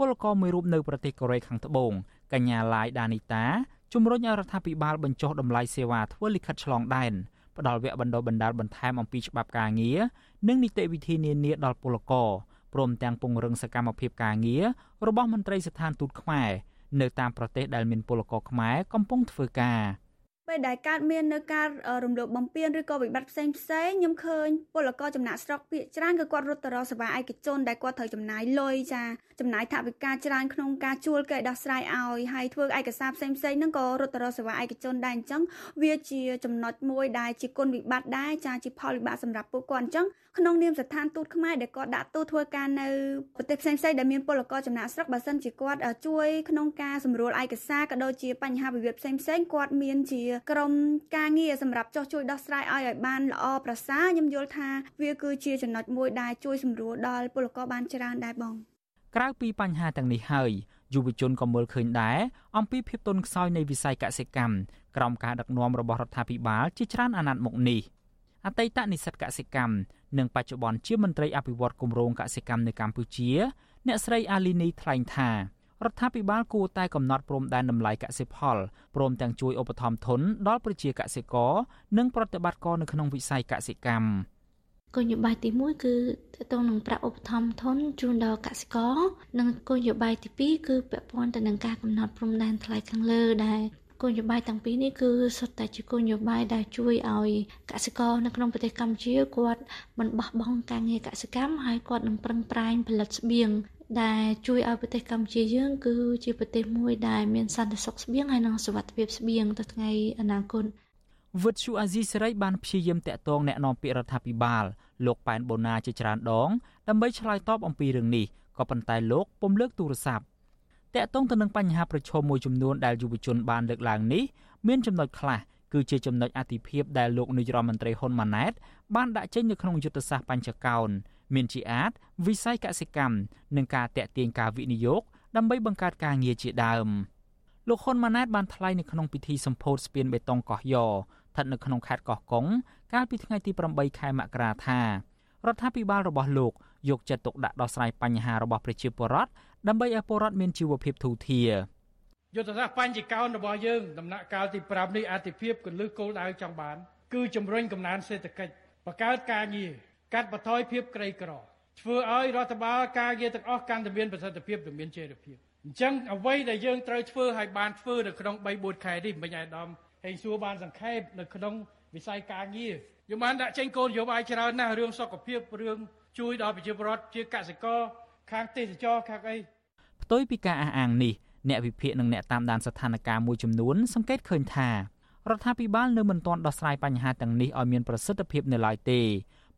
ពលករមួយរូបនៅប្រទេសកូរ៉េខាងត្បូងកញ្ញាឡាយដានីតាជំរុញឲ្យរដ្ឋាភិបាលបញ្ចុះតម្លៃសេវាធ្វើលិខិតឆ្លងដែនផ្ដល់វគ្គបណ្ដុះបណ្ដាលបន្ថែមអំពីច្បាប់ការងារនិងនីតិវិធីនានាដល់ពលករព្រមទាំងពង្រឹងសកម្មភាពការងាររបស់មន្ត្រីស្ថានទូតខ្មែរនៅតាមប្រទេសដែលមានពលករខ្មែរកំពុងធ្វើការ។ ពេលដែលកើតមាននៅការរំលោភបំពានឬក៏វិបត្តិផ្សេងផ្សេងខ្ញុំឃើញពលករចំណាក់ស្រុកភាគច្រើនគឺគាត់រត់ទៅរកសេវាឯកជនដែលគាត់ត្រូវចំណាយលុយចាចំណាយថវិកាច្រើនក្នុងការជួលគេដោះស្រាយឲ្យហើយធ្វើឯកសារផ្សេងផ្សេងហ្នឹងក៏រត់ទៅរកសេវាឯកជនដែរអញ្ចឹងវាជាចំណុចមួយដែលជាគុណវិបត្តិដែរចាជាផលវិបាកសម្រាប់ពួកគាត់អញ្ចឹងក្នុងនាមស្ថានទូតខ្មែរដែលគាត់ដាក់ទូតធ្វើការនៅប្រទេសផ្សេងផ្សេងដែលមានពលករចំណាក់ស្រុកបើសិនជាគាត់ជួយក្នុងការសម្រួលឯកសារក៏ដូចជាបញ្ហាវិវាទផ្សេងផ្សេងគាត់មានជាក្រុមការងារសម្រាប់ចោះជួយដោះស្រាយឲ្យឲ្យបានល្អប្រសើរខ្ញុំយល់ថាវាគឺជាចំណុចមួយដែលជួយសម្រួលដល់ពលករបានច្រើនដែរបងក្រៅពីបញ្ហាទាំងនេះហើយយុវជនក៏មើលឃើញដែរអំពីភាពទន់ខ្សោយនៃវិស័យកសិកម្មក្រោមការដឹកនាំរបស់រដ្ឋាភិបាលជាច្រើនអាណត្តិមកនេះអតីតនិស្សិតកសិកម្មនិងបច្ចុប្បន្នជាមន្ត្រីអភិវឌ្ឍគម្រោងកសិកម្មនៅកម្ពុជា អ្នកស្រីអាលីនីថ្លែងថា រដ្ឋាភិបាលគួរតែកំណត់ព្រំដែនតម្លៃកសិផលព្រមទាំងជួយឧបត្ថម្ភធនដល់ប្រជាកសិករនិងប្រតិបត្តិការនៅក្នុងវិស័យកសិកម្មគោលនយោបាយទី1គឺតកតងនឹងប្រាក់ឧបត្ថម្ភធនជូនដល់កសិករនិងគោលនយោបាយទី2គឺពាក់ព័ន្ធទៅនឹងការកំណត់ព្រំដែនថ្លៃខាងលើដែលគោលនយោបាយទាំងពីរនេះគឺសុទ្ធតែជាគោលនយោបាយដែលជួយឲ្យកសិករនៅក្នុងប្រទេសកម្ពុជាគាត់មិនបោះបង់ការងារកសិកម្មហើយគាត់នឹងប្រឹងប្រែងផលិតស្បៀង ដែលជួយឲ្យប្រទេសកម្ពុជាយើង គឺជាប្រទេសមួយដែលមានសន្តិសុខស្បៀងហើយនិងសុវត្ថិភាពស្បៀងទៅថ្ងៃអនាគតវុទ្ធុអាស៊ីសេរីបានព្យាយាមតាក់ទងអ្នកនាំពាក្យរដ្ឋាភិបាលលោកប៉ែនបូណាជាច្រើនដងដើម្បីឆ្លើយតបអំពីរឿងនេះក៏ប៉ុន្តែលោកពុំលើកទូរស័ព្ទតាក់ទងទៅនឹងបញ្ហាប្រឈមមួយចំនួនដែលយុវជនបានលើកឡើងនេះមានចំណុចខ្លះគឺជាចំណុចអតិភិបដែលលោកនាយរដ្ឋមន្ត្រីហ៊ុនម៉ាណែតបានដាក់ចេញនៅក្នុងយុទ្ធសាស្ត្របញ្ចកោណមានជាអាចវិស័យកសិកម្មនិងការតេទៀងការវិនិយោគដើម្បីបង្កើតការងារជាដើមលោកហ៊ុនម៉ាណែតបានថ្លែងនៅក្នុងពិធីសម្ពោធស្ពានបេតុងកោះយ៉ស្ថិតនៅក្នុងខេត្តកោះកុងកាលពីថ្ងៃទី8ខែមករាថារដ្ឋាភិបាលរបស់លោកយកចិត្តទុកដាក់ដោះស្រាយបញ្ហារបស់ប្រជាពលរដ្ឋដើម្បីឲ្យពលរដ្ឋមានជីវភាពធូរធារយុទ្ធសាស្ត្របញ្ចកោណរបស់យើងដំណាក់កាលទី5នេះអតិភិបកលឹះគោលដៅចង់បាន គឺជំរុញកំណើនសេដ្ឋកិច្ចបង្កើតការងារ កាត់បន្ថយភាពក្រីក្រធ្វើឲ្យរដ្ឋបាលការងារទាំងអស់កាន់តែមានប្រសិទ្ធភាពនិងមានចីរភាពអញ្ចឹងអ្វីដែលយើងត្រូវធ្វើឲ្យបានធ្វើនៅក្នុង3 4ខែនេះមិនអាយដាមហេងសួរបានសង្ខេបនៅក្នុងវិស័យការងារយើងបានដាក់ចេញគោលនយោបាយច្រើនណាស់រឿងសុខភាពរឿងជួយដល់ប្រជាពលរដ្ឋជាកសិករខាងទេសចរខាងអីផ្ទុយពីការអះអាងនេះអ្នកវិភាគនិងអ្នកតាមដានស្ថានភាពមួយចំនួនសង្កេតឃើញថារដ្ឋាភិបាលនៅមិនទាន់ដោះស្រាយបញ្ហាទាំងនេះឲ្យមានប្រសិទ្ធភាពនៅឡើយទេ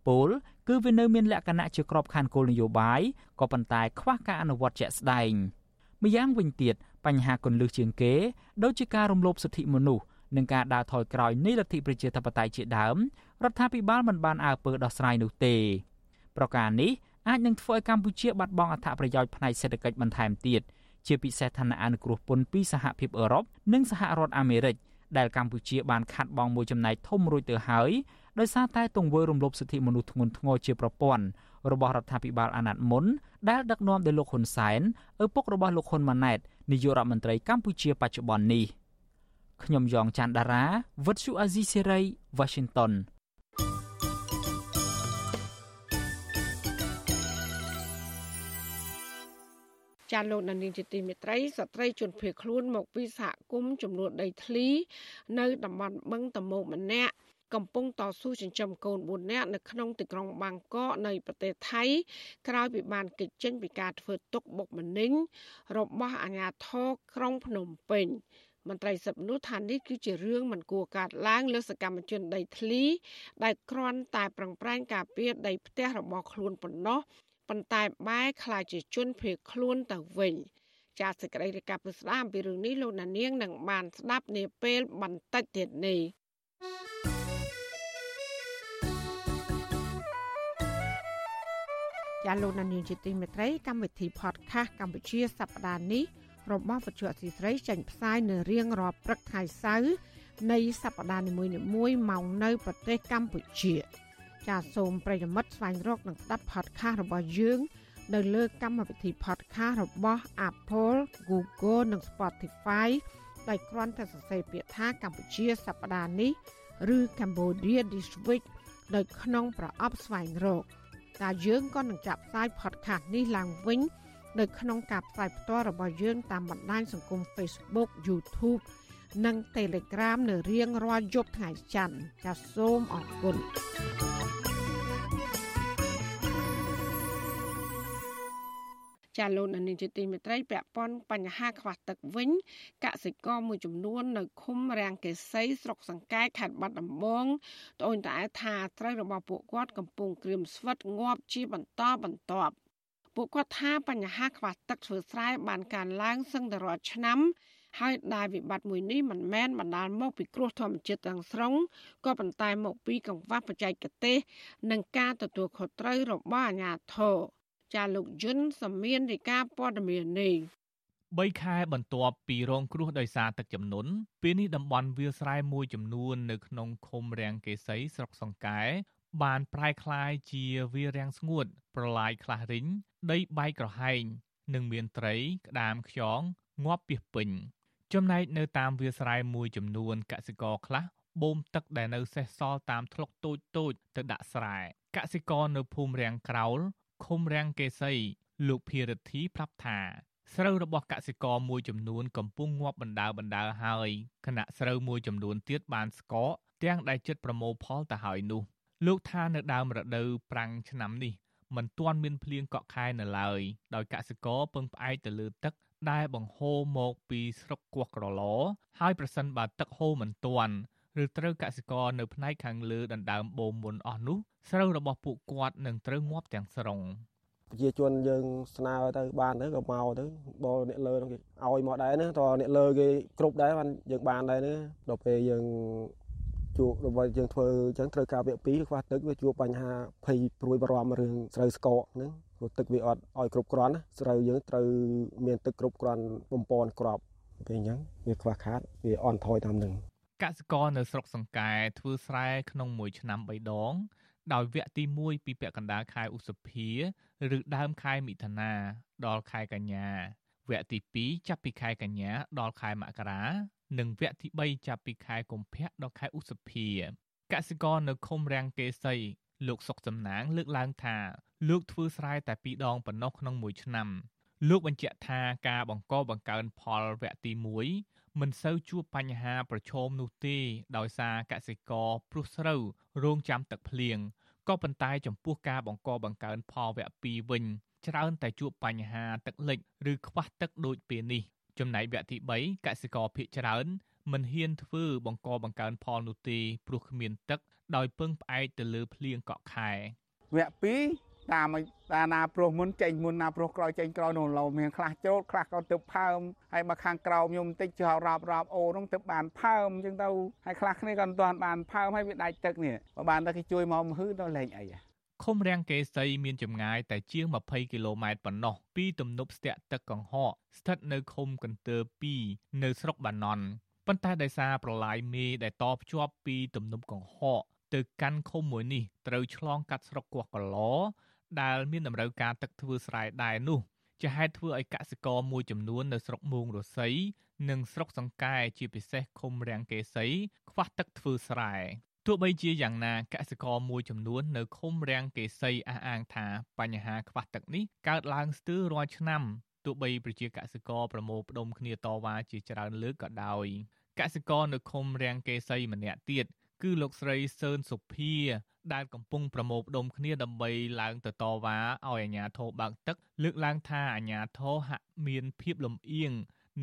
ពលគឺវានៅមានលក្ខណៈជាក្របខ័ណ្ឌគោលនយោបាយក៏ប៉ុន្តែខ្វះការអនុវត្តជាក់ស្ដែងម្យ៉ាងវិញទៀតបញ្ហាគន្លឹះជាងគេដូចជាការរំលោភសិទ្ធិមនុស្សនិងការដើរថយក្រោយនៃលទ្ធិប្រជាធិបតេយ្យជាដើមរដ្ឋាភិបាលមិនបានអើពើដោះស្រាយនោះទេប្រការនេះអាចនឹងធ្វើឲ្យកម្ពុជាបាត់បង់អត្ថប្រយោជន៍ផ្នែកសេដ្ឋកិច្ចបន្ថែមទៀតជាពិសេសឋានៈអនុគ្រោះពន្ធពីសហភាពអឺរ៉ុបនិងសហរដ្ឋអាមេរិក ដែលកម្ពុជាបានខាត់បងមួយចំណែកធំរួចទៅហើយដោយសារតែទង្វើរំលោភសិទ្ធិមនុស្សធ្ងន់ធ្ងរជាប្រព័ន្ធរបស់រដ្ឋាភិបាលអាណត្តិមុនដែលដឹកនាំដោយលោកហ៊ុនសែនឪពុករបស់លោកហ៊ុនម៉ាណែតនាយករដ្ឋមន្ត្រីកម្ពុជាបច្ចុប្បន្ននេះខ្ញុំយ៉ងច័ន្ទដារាវិទ្យុអាស៊ីសេរី Washington ចាលោកនានីជាទីមេត្រីស្ត្រីជនភៀសខ្លួនមកពីសហគមន៍ចំនួនដីធ្លី នៅតំបន់បឹងតមោកម្នាក់កំពុងតស៊ូចិញ្ចឹមកូន4នាក់នៅក្នុងទីក្រុងបាងកកនៃប្រទេសថៃក្រោយពីបានគេចចេញពីការធ្វើទុកបុកម្នេញរបស់អាជ្ញាធរក្រុងភ្នំពេញមន្ត្រីសិទ្ធិមនុស្សថានេះគឺជារឿងមិនគួរកាត់ឡើងលើសកម្មជនដីធ្លីដែលគ្រាន់តែប្រឹងប្រែងការពារដីផ្ទះរបស់ខ្លួនប៉ុណ្ណោះ ប៉ុន្តែបែរខ្លាចជាជនភៀសខ្លួនទៅវិញចាសសេចក្តីរាយការណ៍ពីស្ដាមពីរឿងនេះលោកណានៀងនឹងបានស្ដាប់នាពេលបន្តិចទៀតនេះចាលោកណានៀងជាទីមេត្រីកម្មវិធី podcast កម្ពុជាសប្តាហ៍នេះរបស់វិទ្យុអសីស្រីចេញផ្សាយនៅរៀងរាល់ព្រឹកថ្ងៃសៅរ៍នៃសប្តាហ៍នីមួយៗមកនៅប្រទេសកម្ពុជា ចាសសូមប្រិយមិត្តស្វែងរកនិងស្ដាប់ podcast របស់យើង នៅលើកម្មវិធី podcast របស់ Apple, Google និង Spotify ដោយគ្រាន់តែសរសេរពាក្យថាកម្ពុជាសប្តាហ៍នេះឬ Cambodia this week នៅក្នុង ប្រអប់ស្វែងរកតែយើងក៏នឹងចាប់ផ្សាយ podcast នេះឡើងវិញ នៅក្នុងការផ្សាយផ្ទាល់របស់យើងតាមបណ្ដាញសង្គម Facebook YouTube និង Telegram នៅរៀងរាល់យប់ថ្ងៃច័ន្ទចាសសូមអរគុណចាលោកនានីជាទីមេត្រីពាក់ព័ន្ធបញ្ហាខ្វះទឹកវិញកសិករមួយចំនួននៅឃុំរាំងកេសីស្រុកសង្កែខេត្តបាត់ដំបងត្អូញត្អែថាត្រូវរបស់ពួកគាត់កំពុងក្រៀមស្វិតងាប់ជាបន្តបន្ទាប់ពួកគាត់ថាបញ្ហាខ្វះទឹកធ្វើស្រែបានកើនឡើងសឹងតែរាល់ឆ្នាំ ហើយដែលវិបត្តិមួយនេះមិនមែនបណ្ដាលមកពីគ្រោះធម្មជាតិទាំងស្រុងក៏ប៉ុន្តែមកពីកង្វះបច្ចេកទេស និងការទទួលខុសត្រូវរបស់អាជ្ញាធរចាលោកយុនសមៀនរាយការណ៍ព័ត៌មាននេះ3ខែបន្ទាប់ពីរងគ្រោះដោយសារទឹកជំនន់ពេលនេះតំបន់វាលស្រែមួយចំនួននៅក្នុងឃុំរាំងកេសីស្រុកសង្កែបានប្រែក្លាយជាវារាំងស្ងួត ប្រឡាយខ្លះរិញដីបែកក្រហែងនិងមានត្រី ក្តាមខ្យងងាប់ពីពេញ ចំណែកនៅតាមវាលស្រែមួយចំនួនកសិករខ្លះបូមទឹកដែលនៅសេសសល់តាមថ្លុកតូចតូចទៅដាក់ស្រែកសិករនៅភូមិរាំងក្រោលឃុំរាំងកេសីលោកភិរិទ្ធីប្រាប់ថាស្រូវរបស់កសិករមួយចំនួនកំពុងងាប់បណ្ដើបណ្ដើហើយខណៈស្រូវមួយចំនួនទៀតបានស្កកទាំងដែលចិត្តប្រមូលផលទៅហើយនោះ លោកថានៅដើមរដូវប្រាំងឆ្នាំនេះមិនទាន់មានភ្លៀងកក់ខែនៅឡើយដោយកសិករពឹងផ្អែកទៅលើទឹក ដែលបង្ហូរមកពីស្រុកគោះក្រឡហើយប្រសិនបើទឹកហូរមិនទាន់ឬត្រូវកសិករនៅផ្នែកខាងលើដណ្ដើមបូមមុនអស់នោះស្រូវរបស់ពួកគាត់នឹងត្រូវងាប់ទាំងស្រុងប្រជាជនយើងស្នើទៅបានទៅក៏មកទៅបលអ្នកលើគេឲ្យមកដែរណាតើអ្នកលើគេគ្រប់ដែរបានយើងបានដែរណាដល់ពេលយើងជួបរបស់យើងធ្វើអញ្ចឹងត្រូវការវគ្គ2ខ្វះទឹកវាជួបបញ្ហាភ័យព្រួយបារម្ភរឿងស្រូវស្កកហ្នឹង ព្រព្រោះទឹកវាអត់ឲ្យគ្រប់គ្រាន់ណាស្រូវយើងត្រូវមានទឹកគ្រប់គ្រាន់បំពន់ក្របពេលអញ្ចឹងវាខ្វះខាតវាអន់ថយតាមនឹងកសិករនៅស្រុកសង្កែធ្វើស្រែក្នុងមួយឆ្នាំ3ដង ដោយវគ្គទី1ពីពាក់កណ្ដាលខែឧសភាឬដើមខែមិថុនាដល់ខែកញ្ញាវគ្គទី2ចាប់ពីខែកញ្ញាដល់ខែមករានិងវគ្គទី3ចាប់ពីខែកុម្ភៈដល់ខែឧសភាកសិករនៅឃុំរាំងកេសី លោកសុកសំណាងលើកឡើងថាលោកធ្វើស្រែតែ2ដងប៉ុណ្ណោះក្នុងមួយឆ្នាំលោកបញ្ជាក់ថាការបង្កបង្កើនផលវគ្គទី1មិនសូវជួបបញ្ហាប្រឈមនោះទេ ដោយសារកសិករព្រោះស្រូវរងចាំទឹកភ្លៀងក៏ប៉ុន្តែចំពោះការបង្កបង្កើនផលវគ្គ2វិញ ច្រើនតែជួបបញ្ហាទឹកលិច ឬខ្វះទឹកដូចពេលនេះចំណែកវគ្គទី3កសិករភ ieck ច្រើន មិនហ៊ានធ្វើបង្កបង្កើនផលនោះទេព្រោះគ្មានទឹក ដោយពឹងផ្អែកទៅលើភ្លៀងកក់ខែវគ្គ2តាមតាណាប្រុសមុនចេញមុនណាប្រុសក្រោយចេញក្រោយនោះលោមានខ្លះច្រូតខ្លះក៏ទៅផើមហើយមកខាងក្រោមខ្ញុំបន្តិចចោលរាប់រាប់អូនោះទៅបានផើមអញ្ចឹងទៅហើយខ្លះគ្នាក៏មិនទាន់បានផើមហើយវាដាច់ទឹកនេះបើបានតែគេជួយមកមហឺទៅលេងអីឃុំរាំងកេសីមានចម្ងាយតែជាង20គីឡូម៉ែត្រប៉ុណ្ណោះពីទំនប់ស្ទាក់ទឹកកង្ហកស្ថិតនៅឃុំកន្ទើ2នៅស្រុកបាណន់ ប៉ុន្តែដោយសារប្រឡាយមេដែលតភ្ជាប់ពីទំនប់កង្ហកទៅកាន់ឃុំមួយនេះត្រូវឆ្លងកាត់ស្រុកកោះកឡដែលមានតម្រូវការទឹកធ្វើស្រែដែរនោះជាហេតុធ្វើឲ្យកសិករមួយចំនួននៅស្រុកមោងរស័យនិងស្រុកសង្កែជាពិសេសឃុំរាំងកេសីខ្វះទឹកធ្វើស្រែទោះបីជាយ៉ាងណាកសិករមួយចំនួននៅឃុំរាំងកេសីអះអាងថាបញ្ហាខ្វះទឹកនេះកើតឡើងស្ទើររាល់ឆ្នាំទោះបីប្រជាកសិករប្រមូលផ្ដុំគ្នាតវ៉ាជាច្រើនលើកក៏ដោយ កសិករនៅឃុំរាំងកេសីម្នាក់ទៀតគឺលោកស្រីសឿនសុភា ដែលកំពុងប្រមូលផ្ដុំគ្នាដើម្បីឡើងទៅតវ៉ាឲ្យអាជ្ញាធរបើកទឹក លើកឡើងថាអាជ្ញាធរហាក់មានភាពលំអៀង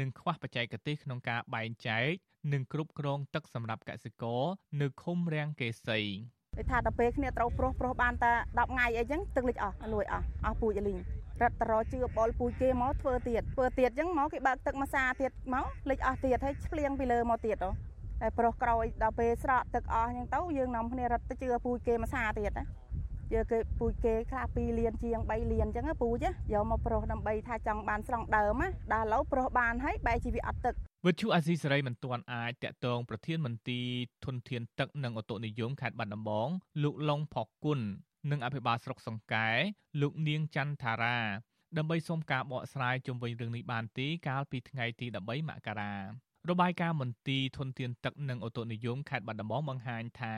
និងខ្វះបច្ចេកទេសក្នុងការបែងចែកនិងគ្រប់គ្រងទឹកសម្រាប់កសិករនៅឃុំរាំងកេសីគេថាដល់ពេលគ្នាត្រូវប្រុសប្រុសបានតែ10ថ្ងៃអីចឹងទឹកលិចអស់លួយអស់អស់ពូជលីង រត់តរជឿបលពូជគេមកធ្វើទៀតធ្វើទៀតចឹងមកគេបើកទឹកមកសាទៀតមកលិចអស់ទៀតហើយឆ្លៀងពីលើមកទៀតហ៎តែប្រុសក្រោយដល់ពេលស្រកទឹកអស់ចឹងទៅយើងនាំគ្នារត់ទៅជឿពូជគេមកសាទៀតណាយកគេពូជគេខ្លះ2លានជាង3លានចឹងពូជយកមកប្រុសដើម្បីថាចង់បានស្រង់ដើមណាដល់ឡូវប្រុសបានហើយបែរជីវាអត់ទឹកវិទ្យុអាស៊ីសេរីមិនទាន់អាចតាក់ទងប្រធានមន្ទីរធនធានទឹកនិងអូតូនិយមខេត្តបាត់ដំបងលោកឡុងផកគុណ និងអភិបាលស្រុកសង្កែលោកនាងច័ន្ទថារាដើម្បីសុំការបកស្រាយជុំវិញរឿងនេះបានទេកាលពីថ្ងៃទី13មករារបាយការណ៍មន្ទីរធនធានទឹកនិងអូតូនិយមខេត្តបាត់ដំបងបង្ហាញថា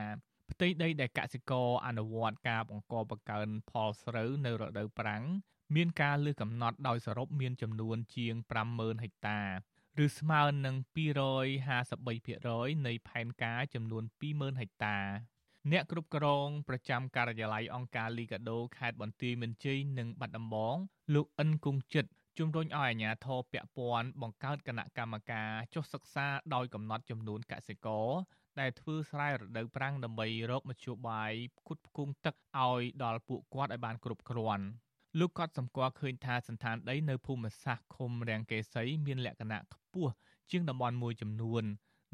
ផ្ទៃដីដែលកសិករអនុវត្តការបង្កបង្កើនផលស្រូវនៅរដូវប្រាំងមានការលើសកំណត់ដោយសរុបមានចំនួនជាង50000ហិកតាឬស្មើនឹង253%នៃផែនការចំនួន20000ហិកតា អ្នកគ្រប់គ្រងប្រចាំការិយាល័យអង្គការលីកាដូខេត្តបន្ទាយមានជ័យនិងបាត់ដំបង លោកអិនគង្គចិត្តជំរុញឲ្យអាជ្ញាធរពាក់ព័ន្ធបង្កើតគណៈកម្មការចុះសិក្សាដោយកំណត់ចំនួនកសិករដែលធ្វើស្រែរដូវប្រាំងដើម្បីរកមធ្យោបាយផ្គត់ផ្គង់ទឹកឲ្យដល់ពួកគាត់ឲ្យបានគ្រប់គ្រាន់លោកក៏សម្គាល់ឃើញថាសន្តានដីនៅភូមិសាស្ត្រឃុំរាំងកេសីមានលក្ខណៈខ្ពស់ជាងតំបន់មួយចំនួន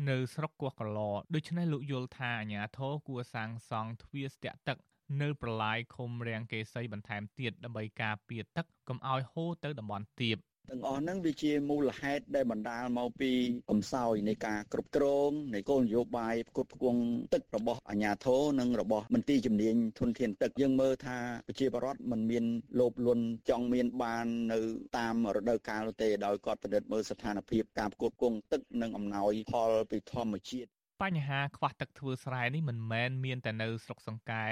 នៅស្រុកកោះកឡដូច្នេះលោកយល់ថាអាជ្ញាធរគួរសាងសង់ទ្វារស្ទាក់ទឹកនៅប្រឡាយឃុំរាំងកេសីបន្ថែមទៀតដើម្បីការពារទឹកកុំឲ្យហូរទៅតំបន់ទាប ទាំងអស់ហ្នឹងវាជាមូលហេតុដែលបណ្ដាលមកពីកំសោយនៃការគ្រប់គ្រងនៃគោលនយោបាយផ្គត់ផ្គង់ទឹករបស់អាជ្ញាធរនិងរបស់មន្ទីរជំនាញធនធានទឹកយើងមើលថាប្រជាពលរដ្ឋមិនមានលោភលន់ចង់មានបាននៅតាមរដូវកាលទេដោយគាត់ពិនិត្យមើលស្ថានភាពការផ្គត់ផ្គង់ទឹកនិងអំណោយផលពីធម្មជាតិបញ្ហាខ្វះទឹកធ្វើស្រែនេះមិនមែនមានតែនៅស្រុកសង្កែ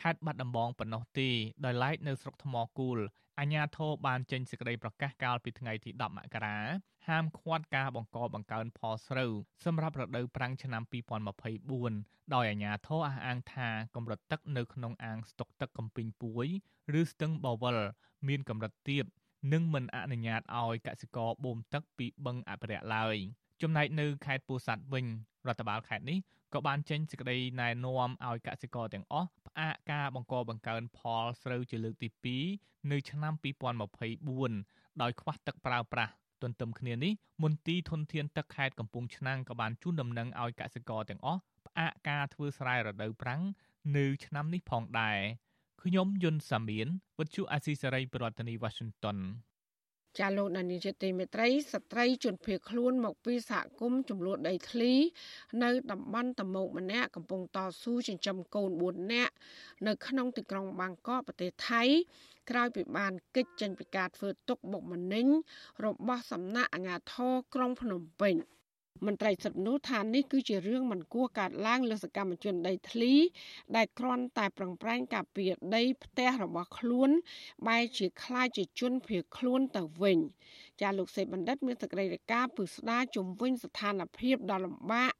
ខេត្តបាត់ដំបងប៉ុណ្ណោះទេដោយឡែកនៅស្រុកថ្មគូល អាជ្ញាធរបានចេញសេចក្តីប្រកាសកាលពីថ្ងៃទី10មករាហាមឃាត់ការបង្កបង្កើនផលស្រូវសម្រាប់រដូវប្រាំងឆ្នាំ2024ដោយអាជ្ញាធរអះអាងថាកម្រិតទឹកនៅក្នុងអាងស្តុកទឹកកំពីងពួយ ឬស្ទឹងបវលមានកម្រិតទាបនិងមិនអនុញ្ញាតឲ្យកសិករបូមទឹកពីបឹងអភិរក្សឡើយចំណែកនៅខេត្តពោធិ៍សាត់វិញរដ្ឋបាលខេត្តនេះ ក៏បានចេញសេចក្តីណែនាំឲ្យកសិករទាំងអស់ផ្អាកការបង្កបង្កើនផលស្រូវជាលើកទី2នៅឆ្នាំ2024ដោយខ្វះទឹកប្រើប្រាស់ទន្ទឹមគ្នានេះមន្ទីរធនធានទឹកខេត្តកំពង់ឆ្នាំងក៏បានជូនដំណឹងឲ្យកសិករទាំងអស់ផ្អាកការធ្វើស្រែរដូវប្រាំងនៅឆ្នាំនេះផងដែរខ្ញុំយុនសាមៀនវិទ្យុអាស៊ីសេរីប្រធានាធិបតី Washington ចាលោកនានីជាទីមេត្រីស្ត្រីជនភៀសខ្លួនមកពីសហគមន៍ចំនួនដីធ្លី នៅតំបន់តមោកម្នាក់កំពុងតស៊ូចិញ្ចឹមកូន4នាក់នៅក្នុងទីក្រុងបាងកកប្រទេសថៃក្រោយពីបានកិច្ចចេញពីការធ្វើទុកបុកម្នេញរបស់សំណាក់អាជ្ញាធរក្រុងភ្នំពេញ។ មន្ត្រីសិទ្ធិមនុស្សថានេះគឺជារឿងមិនគួរកើតឡើងលើសកម្មជនដីធ្លី ដែលគ្រាន់តែប្រឹងប្រែងការពារដីផ្ទះរបស់ខ្លួន បែរជាខ្លាចជាជនភៀសខ្លួនទៅវិញចាលោកសេបណ្ឌិត មានសេចក្តីរាយការណ៍ពឹស្ដារជំវិញស្ថានភាពដ៏លំបាក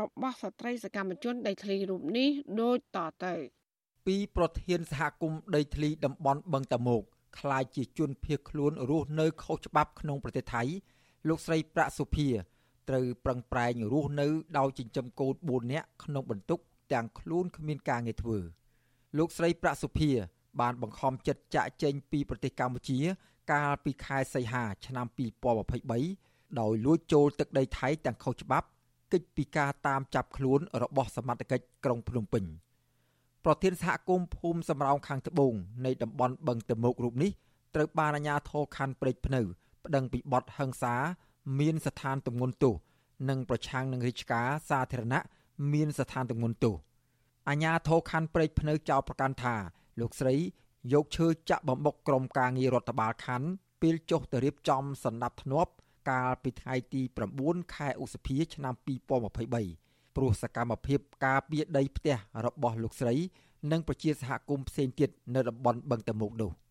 របស់ស្ត្រីសកម្មជនដីធ្លីរូបនេះដូចតទៅពីប្រធានសហគមន៍ដីធ្លីតំបន់បឹងតមោកខ្លាចជាជនភៀសខ្លួនរស់នៅខុសច្បាប់ក្នុងប្រទេសថៃលោកស្រីប្រាក់សុភា ត្រូវប្រឹងប្រែងរស់នៅដោយចិញ្ចឹមកូន4នាក់ក្នុងបន្ទុកទាំងខ្លួនគ្មានការងារធ្វើលោកស្រីប្រាក់សុភា បានបង្ខំចិត្តចាក់ចេញពីប្រទេសកម្ពុជា កាលពីខែសីហាឆ្នាំ2023ដោយលួចចូលទឹកដីថៃទាំងខុសច្បាប់កិច្ចពីការតាមចាប់ខ្លួនរបស់សមត្ថកិច្ចក្រុងភ្នំពេញប្រធានសហគមន៍ភូមិសំរោងខាងត្បូងនៃតំបន់បឹងតមោករូបនេះត្រូវបានអាជ្ញាធរខណ្ឌព្រែកភ្នៅប្តឹងពីបទហិង្សា មានស្ថានទម្ងន់ទោសនិងប្រឆាំងនឹងរាជការសាធារណៈមានស្ថានទម្ងន់ទោសអាញាធរខណ្ឌព្រែកភ្នៅចោទប្រកាន់ថា លោកស្រីយកឈើចាក់បំបុកក្រុមការងាររដ្ឋបាលខណ្ឌពេលចុះទៅរៀបចំសន្តាប់ធ្នាប់ កាលពីថ្ងៃទី9ខែឧសភា ឆ្នាំ2023ព្រោះសកម្មភាពការពារដីផ្ទះរបស់លោកស្រី និងប្រជាសហគមន៍ផ្សេងទៀតនៅតំបន់បឹងតមុកនោះបើ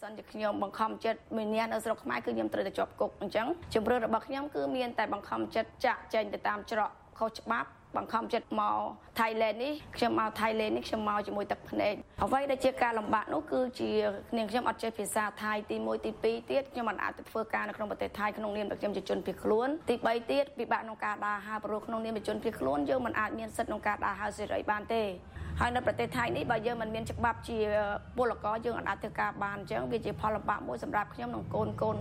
សិនជាខ្ញុំបង្ខំចិត្តមួយនាក់នៅស្រុកខ្មែរគឺខ្ញុំត្រូវតែជាប់គុកអញ្ចឹងជំរឿនរបស់ខ្ញុំគឺមានតែបង្ខំចិត្តចាក់ចែងទៅតាមច្រកខុសច្បាប់បង្ខំចិត្តមក Thailand នេះខ្ញុំមក Thailand នេះខ្ញុំមកជាមួយទឹកភ្នែកអ្វីដែលជាការលំបាកនោះគឺជានាងខ្ញុំអត់ចេះភាសាថៃទី1ទី2ទៀតខ្ញុំមិនអាចទៅធ្វើការនៅក្នុងប្រទេសថៃក្នុងនាមខ្ញុំជាជនភៀសខ្លួនទី3ទៀតពិបាកក្នុងការដើរហើរព្រោះក្នុងនាមជាជនភៀសខ្លួនយើងមិនអាចមានសិទ្ធិក្នុងការដើរហើរសេរីបានទេ ហើយនៅប្រទេសថៃនេះបើយើងមិនមានច្បាប់ជាពលករយើងអាចធ្វើការបានអញ្ចឹងវាជាផលលំបាកមួយសម្រាប់ខ្ញុំនិងកូនកូន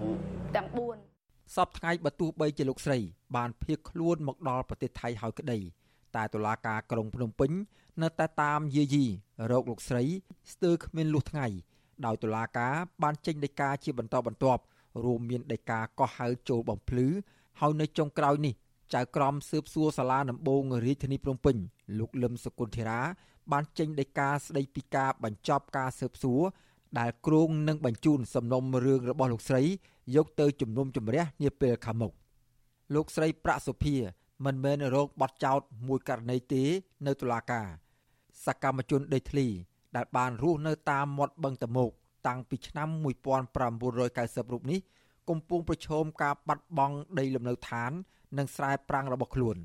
ទាំង4សពថ្ងៃបើទោះបីជាលោកស្រី បានភៀសខ្លួនមកដល់ប្រទេសថៃហើយក្តី តែតុលាការក្រុងភ្នំពេញ នៅតែតាមយាយីរោគលោកស្រីស្ទើរគ្មានលុះថ្ងៃដោយតុលាការបានចេញដីកាជាបន្តបន្ទាប់រួមមានដីកាកោះហៅចូលបំភ្លឺហើយនៅចុងក្រោយនេះចៅក្រមស៊ើបសួរសាលាដំបងរាជធានីភ្នំពេញលោកលឹមសុគន្ធារា បានចេញដីកាស្ដីពីការបញ្ចប់ការស៊ើបសួរដែលគ្រងនឹងបញ្ជូនសំណុំរឿងរបស់លោកស្រីយកទៅជំនុំជម្រះនាពេលខាងមុខលោកស្រីប្រាក់សុភាមិនមែនរងបទចោទមួយករណីទេនៅតុលាការ សកម្មជនដេធ្លី ដែលបានរស់នៅតាមមាត់បឹងតមោកតាំងពីឆ្នាំ1990រូបនេះកំពុងប្រឈមការបាត់បង់ដីលំនៅឋាន និងស្រែប្រាំងរបស់ខ្លួន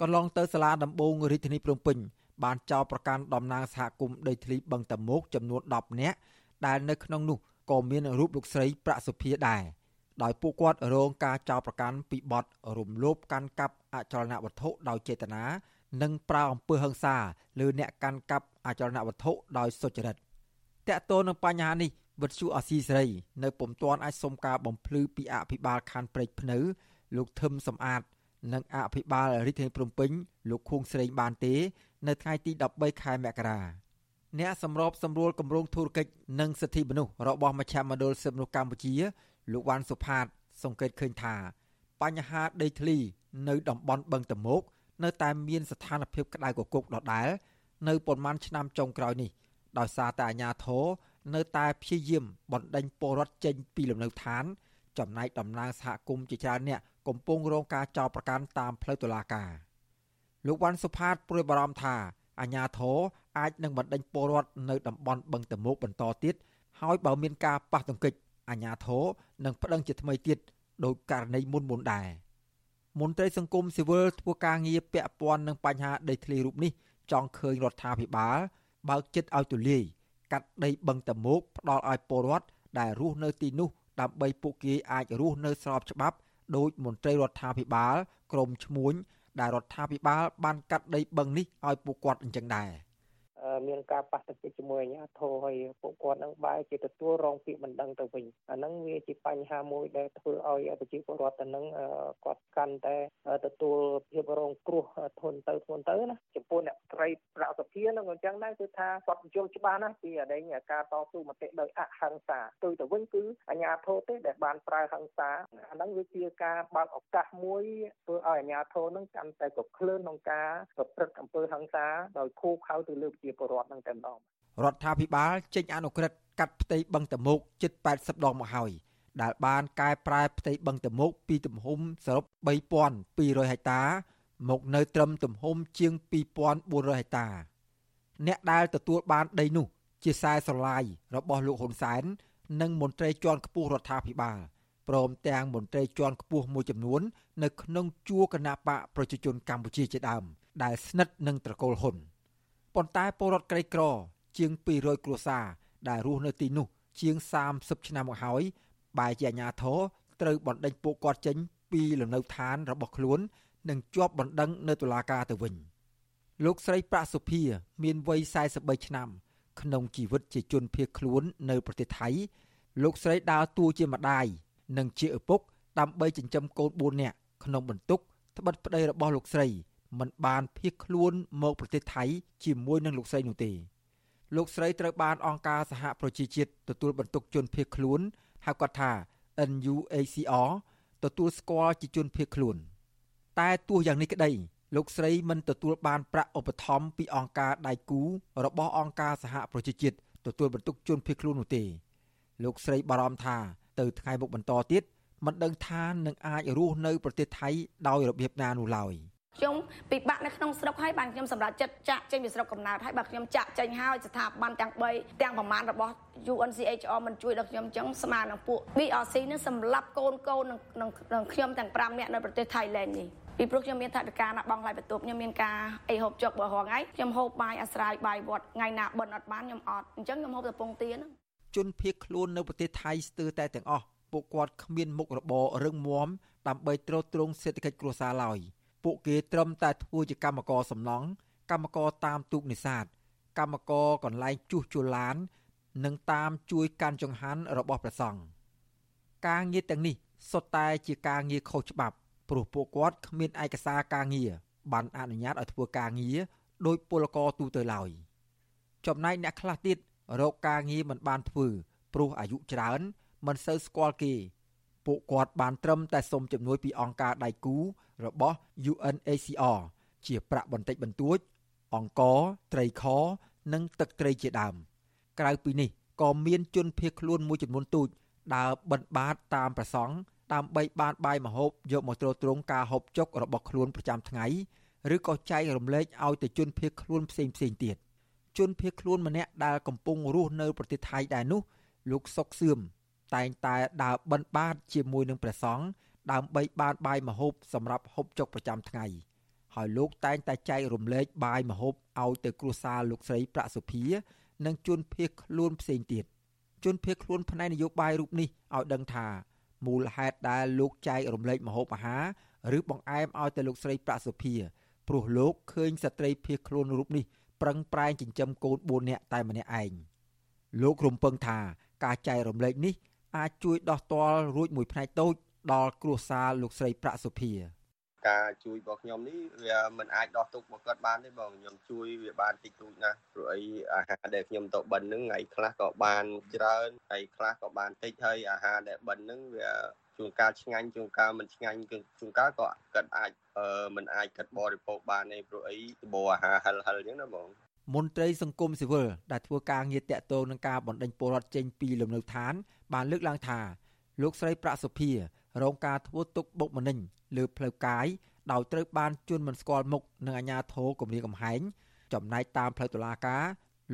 កន្លងទៅសាលាដំបងរាជធានីភ្នំពេញ បានចោទប្រកាន់តំណាងសហគមន៍ដីធ្លីបឹងតមោកចំនួន10នាក់ដែលនៅក្នុងនោះក៏មានរូបលោកស្រីប្រាក់សុភាដែរដោយពួកគាត់រងការចោទប្រកាន់ពីបទរំលោភកាន់កាប់អចលនវត្ថុដោយចេតនានិងប្រើអំពើហិង្សាលើអ្នកកាន់កាប់អចលនវត្ថុដោយសុចរិតតកតទៅនឹងបញ្ហានេះវិទ្យុអស៊ីសេរីនៅពុំទាន់អាចសុំការបំភ្លឺពីអភិបាលខណ្ឌព្រែកភ្នៅលោកធឹមសំអាត និងអភិបាលរាជធានីភ្នំពេញលោកខួងស្រេងបានទេ នៅថ្ងៃទី13ខែមករាអ្នកសម្របសម្រួលគម្រោងធុរកិច្ចនិងសិទ្ធិមនុស្សរបស់មជ្ឈមណ្ឌលសិទ្ធិមនុស្សកម្ពុជា លោកវ៉ាន់សុផាត សង្កេតឃើញថា បញ្ហាដីធ្លីនៅតំបន់បឹងតមោកនៅតែមានស្ថានភាពក្តៅគគុកដដែលនៅប៉ុន្មានឆ្នាំចុងក្រោយនេះដោយសារតែអាជ្ញាធរនៅតែព្យាយាមបណ្ដេញពលរដ្ឋចេញពីលំនៅឋាន ចំណែកតំណាងសហគមន៍ជាច្រើនអ្នក កំពុងរងការចោទប្រកាន់តាមផ្លូវតុលាការ។លោកវ៉ាន់សុផាតព្រួយបារម្ភថាអាញាធរអាចនឹងបណ្ដេញពលរដ្ឋនៅតំបន់បឹងតមោកបន្តទៀតហើយបើមានការប៉ះទង្គិចអាញាធរនឹងប្តឹងជាថ្មីទៀតដោយករណីមុនមុនដែរមន្ត្រីសង្គមស៊ីវិលធ្វើការងារពាក់ព័ន្ធនឹងបញ្ហាដីធ្លីរូបនេះចង់ឃើញរដ្ឋាភិបាលបើកចិត្តឲ្យទូលាយកាត់ដីបឹងតមោកផ្ដល់ឲ្យពលរដ្ឋដែលរស់នៅទីនោះដើម្បីពួកគេអាចរស់នៅស្របច្បាប់ ដោយមន្ត្រីរដ្ឋាភិបាលក្រមឈ្មួញដែលរដ្ឋាភិបាលបានកាត់ដីបឹងនេះឲ្យពួកគាត់អញ្ចឹងដែរ មានការប៉ះទង្គិចជាមួយអាជ្ញាធរហើយពួកគាត់នឹងបែរជាទទួលរងពាក្យបណ្ដឹងទៅវិញអាហ្នឹងវាជាបញ្ហាមួយដែលធ្វើឲ្យប្រជាពលរដ្ឋទៅនឹងគាត់កាន់តែទទួលភាពរងគ្រោះធនទៅធនទៅណាចំពោះអ្នកស្រីប្រសភានឹងអញ្ចឹងដែរគឺថាគាត់យល់ច្បាស់ណាស់ពីអដែងការតស៊ូមតិដោយអហិង្សាទៅទៅវិញគឺអាញាធរទេដែលបានប្រើហិង្សាអាហ្នឹងវាជាការបើកឱកាសមួយធ្វើឲ្យអាញាធរនឹងកាន់តែកក្លឿនក្នុងការប្រព្រឹត្តអំពើហិង្សាដោយខូខៅទៅលើប្រជាពលរដ្ឋនឹងតែម្ដងរដ្ឋាភិបាលចេញអនុក្រឹត្យកាត់ផ្ទៃបឹងតមោកជិត80ដងមកហើយដែលបានកែប្រែផ្ទៃបឹងតមោកពីទំហំសរុប3200ហិកតា មកនៅត្រឹមទំហំជាង2400ហិកតា អ្នកដែលទទួលបានដីនោះ ជាខ្សែស្រឡាយរបស់លោកហ៊ុនសែននិងមន្ត្រីជាន់ខ្ពស់រដ្ឋាភិបាលព្រមទាំងមន្ត្រីជាន់ខ្ពស់មួយចំនួន នៅក្នុងជួរគណៈបកប្រជាជនកម្ពុជាជាដើមដែលស្និទ្ធនឹងត្រកូលហ៊ុន ប៉ុន្តែពលរដ្ឋក្រីក្រ ជាង200គ្រួសារដែលរស់នៅទីនោះ ជាង30ឆ្នាំមកហើយបែរជាអាញាធរត្រូវបណ្ដេញពួកគាត់ចេញ ពីលំនៅឋានរបស់ខ្លួននិងជាប់បណ្ដឹងនៅតុលាការទៅវិញលោកស្រីប្រាក់សុភា មានវ័យ43ឆ្នាំ ក្នុងជីវិតជាជនភៀសខ្លួននៅប្រទេសថៃ លោកស្រីដើរតួជាម្ដាយនិងជាឪពុកដើម្បីចិញ្ចឹមកូន4នាក់ក្នុងបន្ទុកត្បិតប្តីរបស់លោកស្រី មិនបានភៀសខ្លួនមកប្រទេសថៃជាមួយនឹងលោកស្រីនោះទេលោកស្រីត្រូវបានអង្គការសហប្រជាជាតិទទួលបន្ទុកជនភៀសខ្លួនហៅកាត់ថា NUACR ទទួលស្គាល់ជាជនភៀសខ្លួន។តែទោះយ៉ាងនេះក្តីលោកស្រីមិនទទួលបានប្រាក់ឧបត្ថម្ភពីអង្គការដៃគូរបស់អង្គការសហប្រជាជាតិទទួលបន្ទុកជនភៀសខ្លួននោះទេ លោកស្រីបារម្ភថាទៅថ្ងៃមុខបន្តទៀតមិនដឹងថានឹងអាចរស់នៅប្រទេសថៃដោយរបៀបណានោះឡើយ ខ្ញុំពិបាកនៅក្នុងស្រុកហើយបានខ្ញុំសម្រាប់ចិត្តចាក់ចេញពីស្រុកកំណើតហើយបើខ្ញុំចាក់ចេញហើយស្ថាប័នទាំង3ទាំងប្រមាណរបស់ UNCHR មិនជួយដល់ខ្ញុំអញ្ចឹងស្មើនឹងពួក BRC នឹងសម្លាប់កូនកូននឹងខ្ញុំទាំង5នាក់នៅប្រទេសថៃឡែននេះពីព្រោះខ្ញុំមានថវិកាណាបងថ្លៃបន្ទប់ខ្ញុំមានការអីហូបចុកបើរងថ្ងៃខ្ញុំហូបបាយអាស្រ័យបាយវត្តថ្ងៃណាបិណ្ឌអត់បានខ្ញុំអត់អញ្ចឹងខ្ញុំហូបតែពងទាហ្នឹងជនភៀសខ្លួននៅប្រទេសថៃស្ទើរតែទាំងអស់ពួកគាត់គ្មានមុខរបររឹងមាំដើម្បីទ្រទ្រង់សេដ្ឋកិច្ចគ្រួសារឡើយ ពួកគេត្រឹមតែធ្វើជាកម្មករសំណង់កម្មករតាមទូកនេសាទកម្មករកន្លែងជួសជុលឡាន និងតាមជួយកាន់ចង្ហាន់របស់ព្រះសង្ឃការងារទាំងនេះសុទ្ធតែជាការងារខុសច្បាប់ព្រោះពួកគាត់គ្មានឯកសារការងារបានអនុញ្ញាតឲ្យធ្វើការងារដោយពលករទូទៅឡើយចំណែកអ្នកខ្លះទៀតរកការងារមិនបានធ្វើព្រោះអាយុច្រើនមិនសូវស្គាល់គេ ពួកគាត់បានត្រឹមតែសុំជំនួយពីអង្គការដៃគូរបស់ UNHCR ជាប្រាក់បន្តិចបន្តួច អង្គត្រីខ និងទឹកត្រីជាដើម ក្រៅពីនេះក៏មានជនភៀសខ្លួនមួយចំនួនទូចដើរបិណ្ឌបាតតាមប្រសង់ដើម្បីបានបាយម្ហូបយកមកទ្រទ្រង់ការហូបចុករបស់ខ្លួនប្រចាំថ្ងៃឬក៏ចែករំលែកឲ្យទៅជនភៀសខ្លួនផ្សេងផ្សេងទៀតជនភៀសខ្លួនម្នាក់ដែលកំពុងរស់នៅប្រទេសថៃដែរនោះលោកសុកសឿម តែងតែដើរបិណ្ឌបាតជាមួយនឹងព្រះសង្ឃដើម្បីបានបាយម្ហូបសម្រាប់ហូបចុកប្រចាំថ្ងៃហើយលោកតែងតែចែករំលែកបាយម្ហូបឲ្យទៅគ្រួសារលោកស្រីប្រាក់សុភានិងជនភៀសខ្លួនផ្សេងទៀតជនភៀសខ្លួនផ្នែកនយោបាយរូបនេះឲ្យដឹងថាមូលហេតុដែលលោកចែករំលែកម្ហូបអាហារឬបង្អែមឲ្យទៅលោកស្រីប្រាក់សុភាព្រោះលោកឃើញស្ត្រីភៀសខ្លួនរូបនេះប្រឹងប្រែងចិញ្ចឹមកូន4នាក់តែម្នាក់ឯងលោករំពឹងថាការចែករំលែកនេះ អាចជួយដោះទាល់រួចមួយផ្នែកតូចដល់គ្រួសារលោកស្រីប្រាក់សុភាការជួយរបស់ខ្ញុំនេះវាមិនអាចដោះទុកមកគាត់បានទេបងខ្ញុំជួយវាបានតិចតួចណាស់ព្រោះអីអាហារដែលខ្ញុំទៅបិណ្ឌហ្នឹងថ្ងៃខ្លះក៏បានច្រើនថ្ងៃខ្លះក៏បានតិចហើយអាហារដែលបិណ្ឌហ្នឹងវាជួនកាលឆ្ងាញ់ជួនកាលមិនឆ្ងាញ់ជួនកាលក៏គាត់អាចមិនអាចកាត់បរិភោគបានទេព្រោះអីដបអាហារហិលហិលអញ្ចឹងណាបង មន្ត្រីសង្គមស៊ីវិលដែលធ្វើការងារតាក់ទងនឹងការបណ្ដេញពលរដ្ឋចេញពីលំនៅឋាន បានលើកឡើងថាលោកស្រីប្រាក់សុភារងការធ្វើទុកបុកម្នេញលើផ្លូវកាយដោយត្រូវបានជន់មិនស្គាល់មុខនឹងអាជ្ញាធរគម្រាមកំហែងចំណែកតាមផ្លូវតុលាការ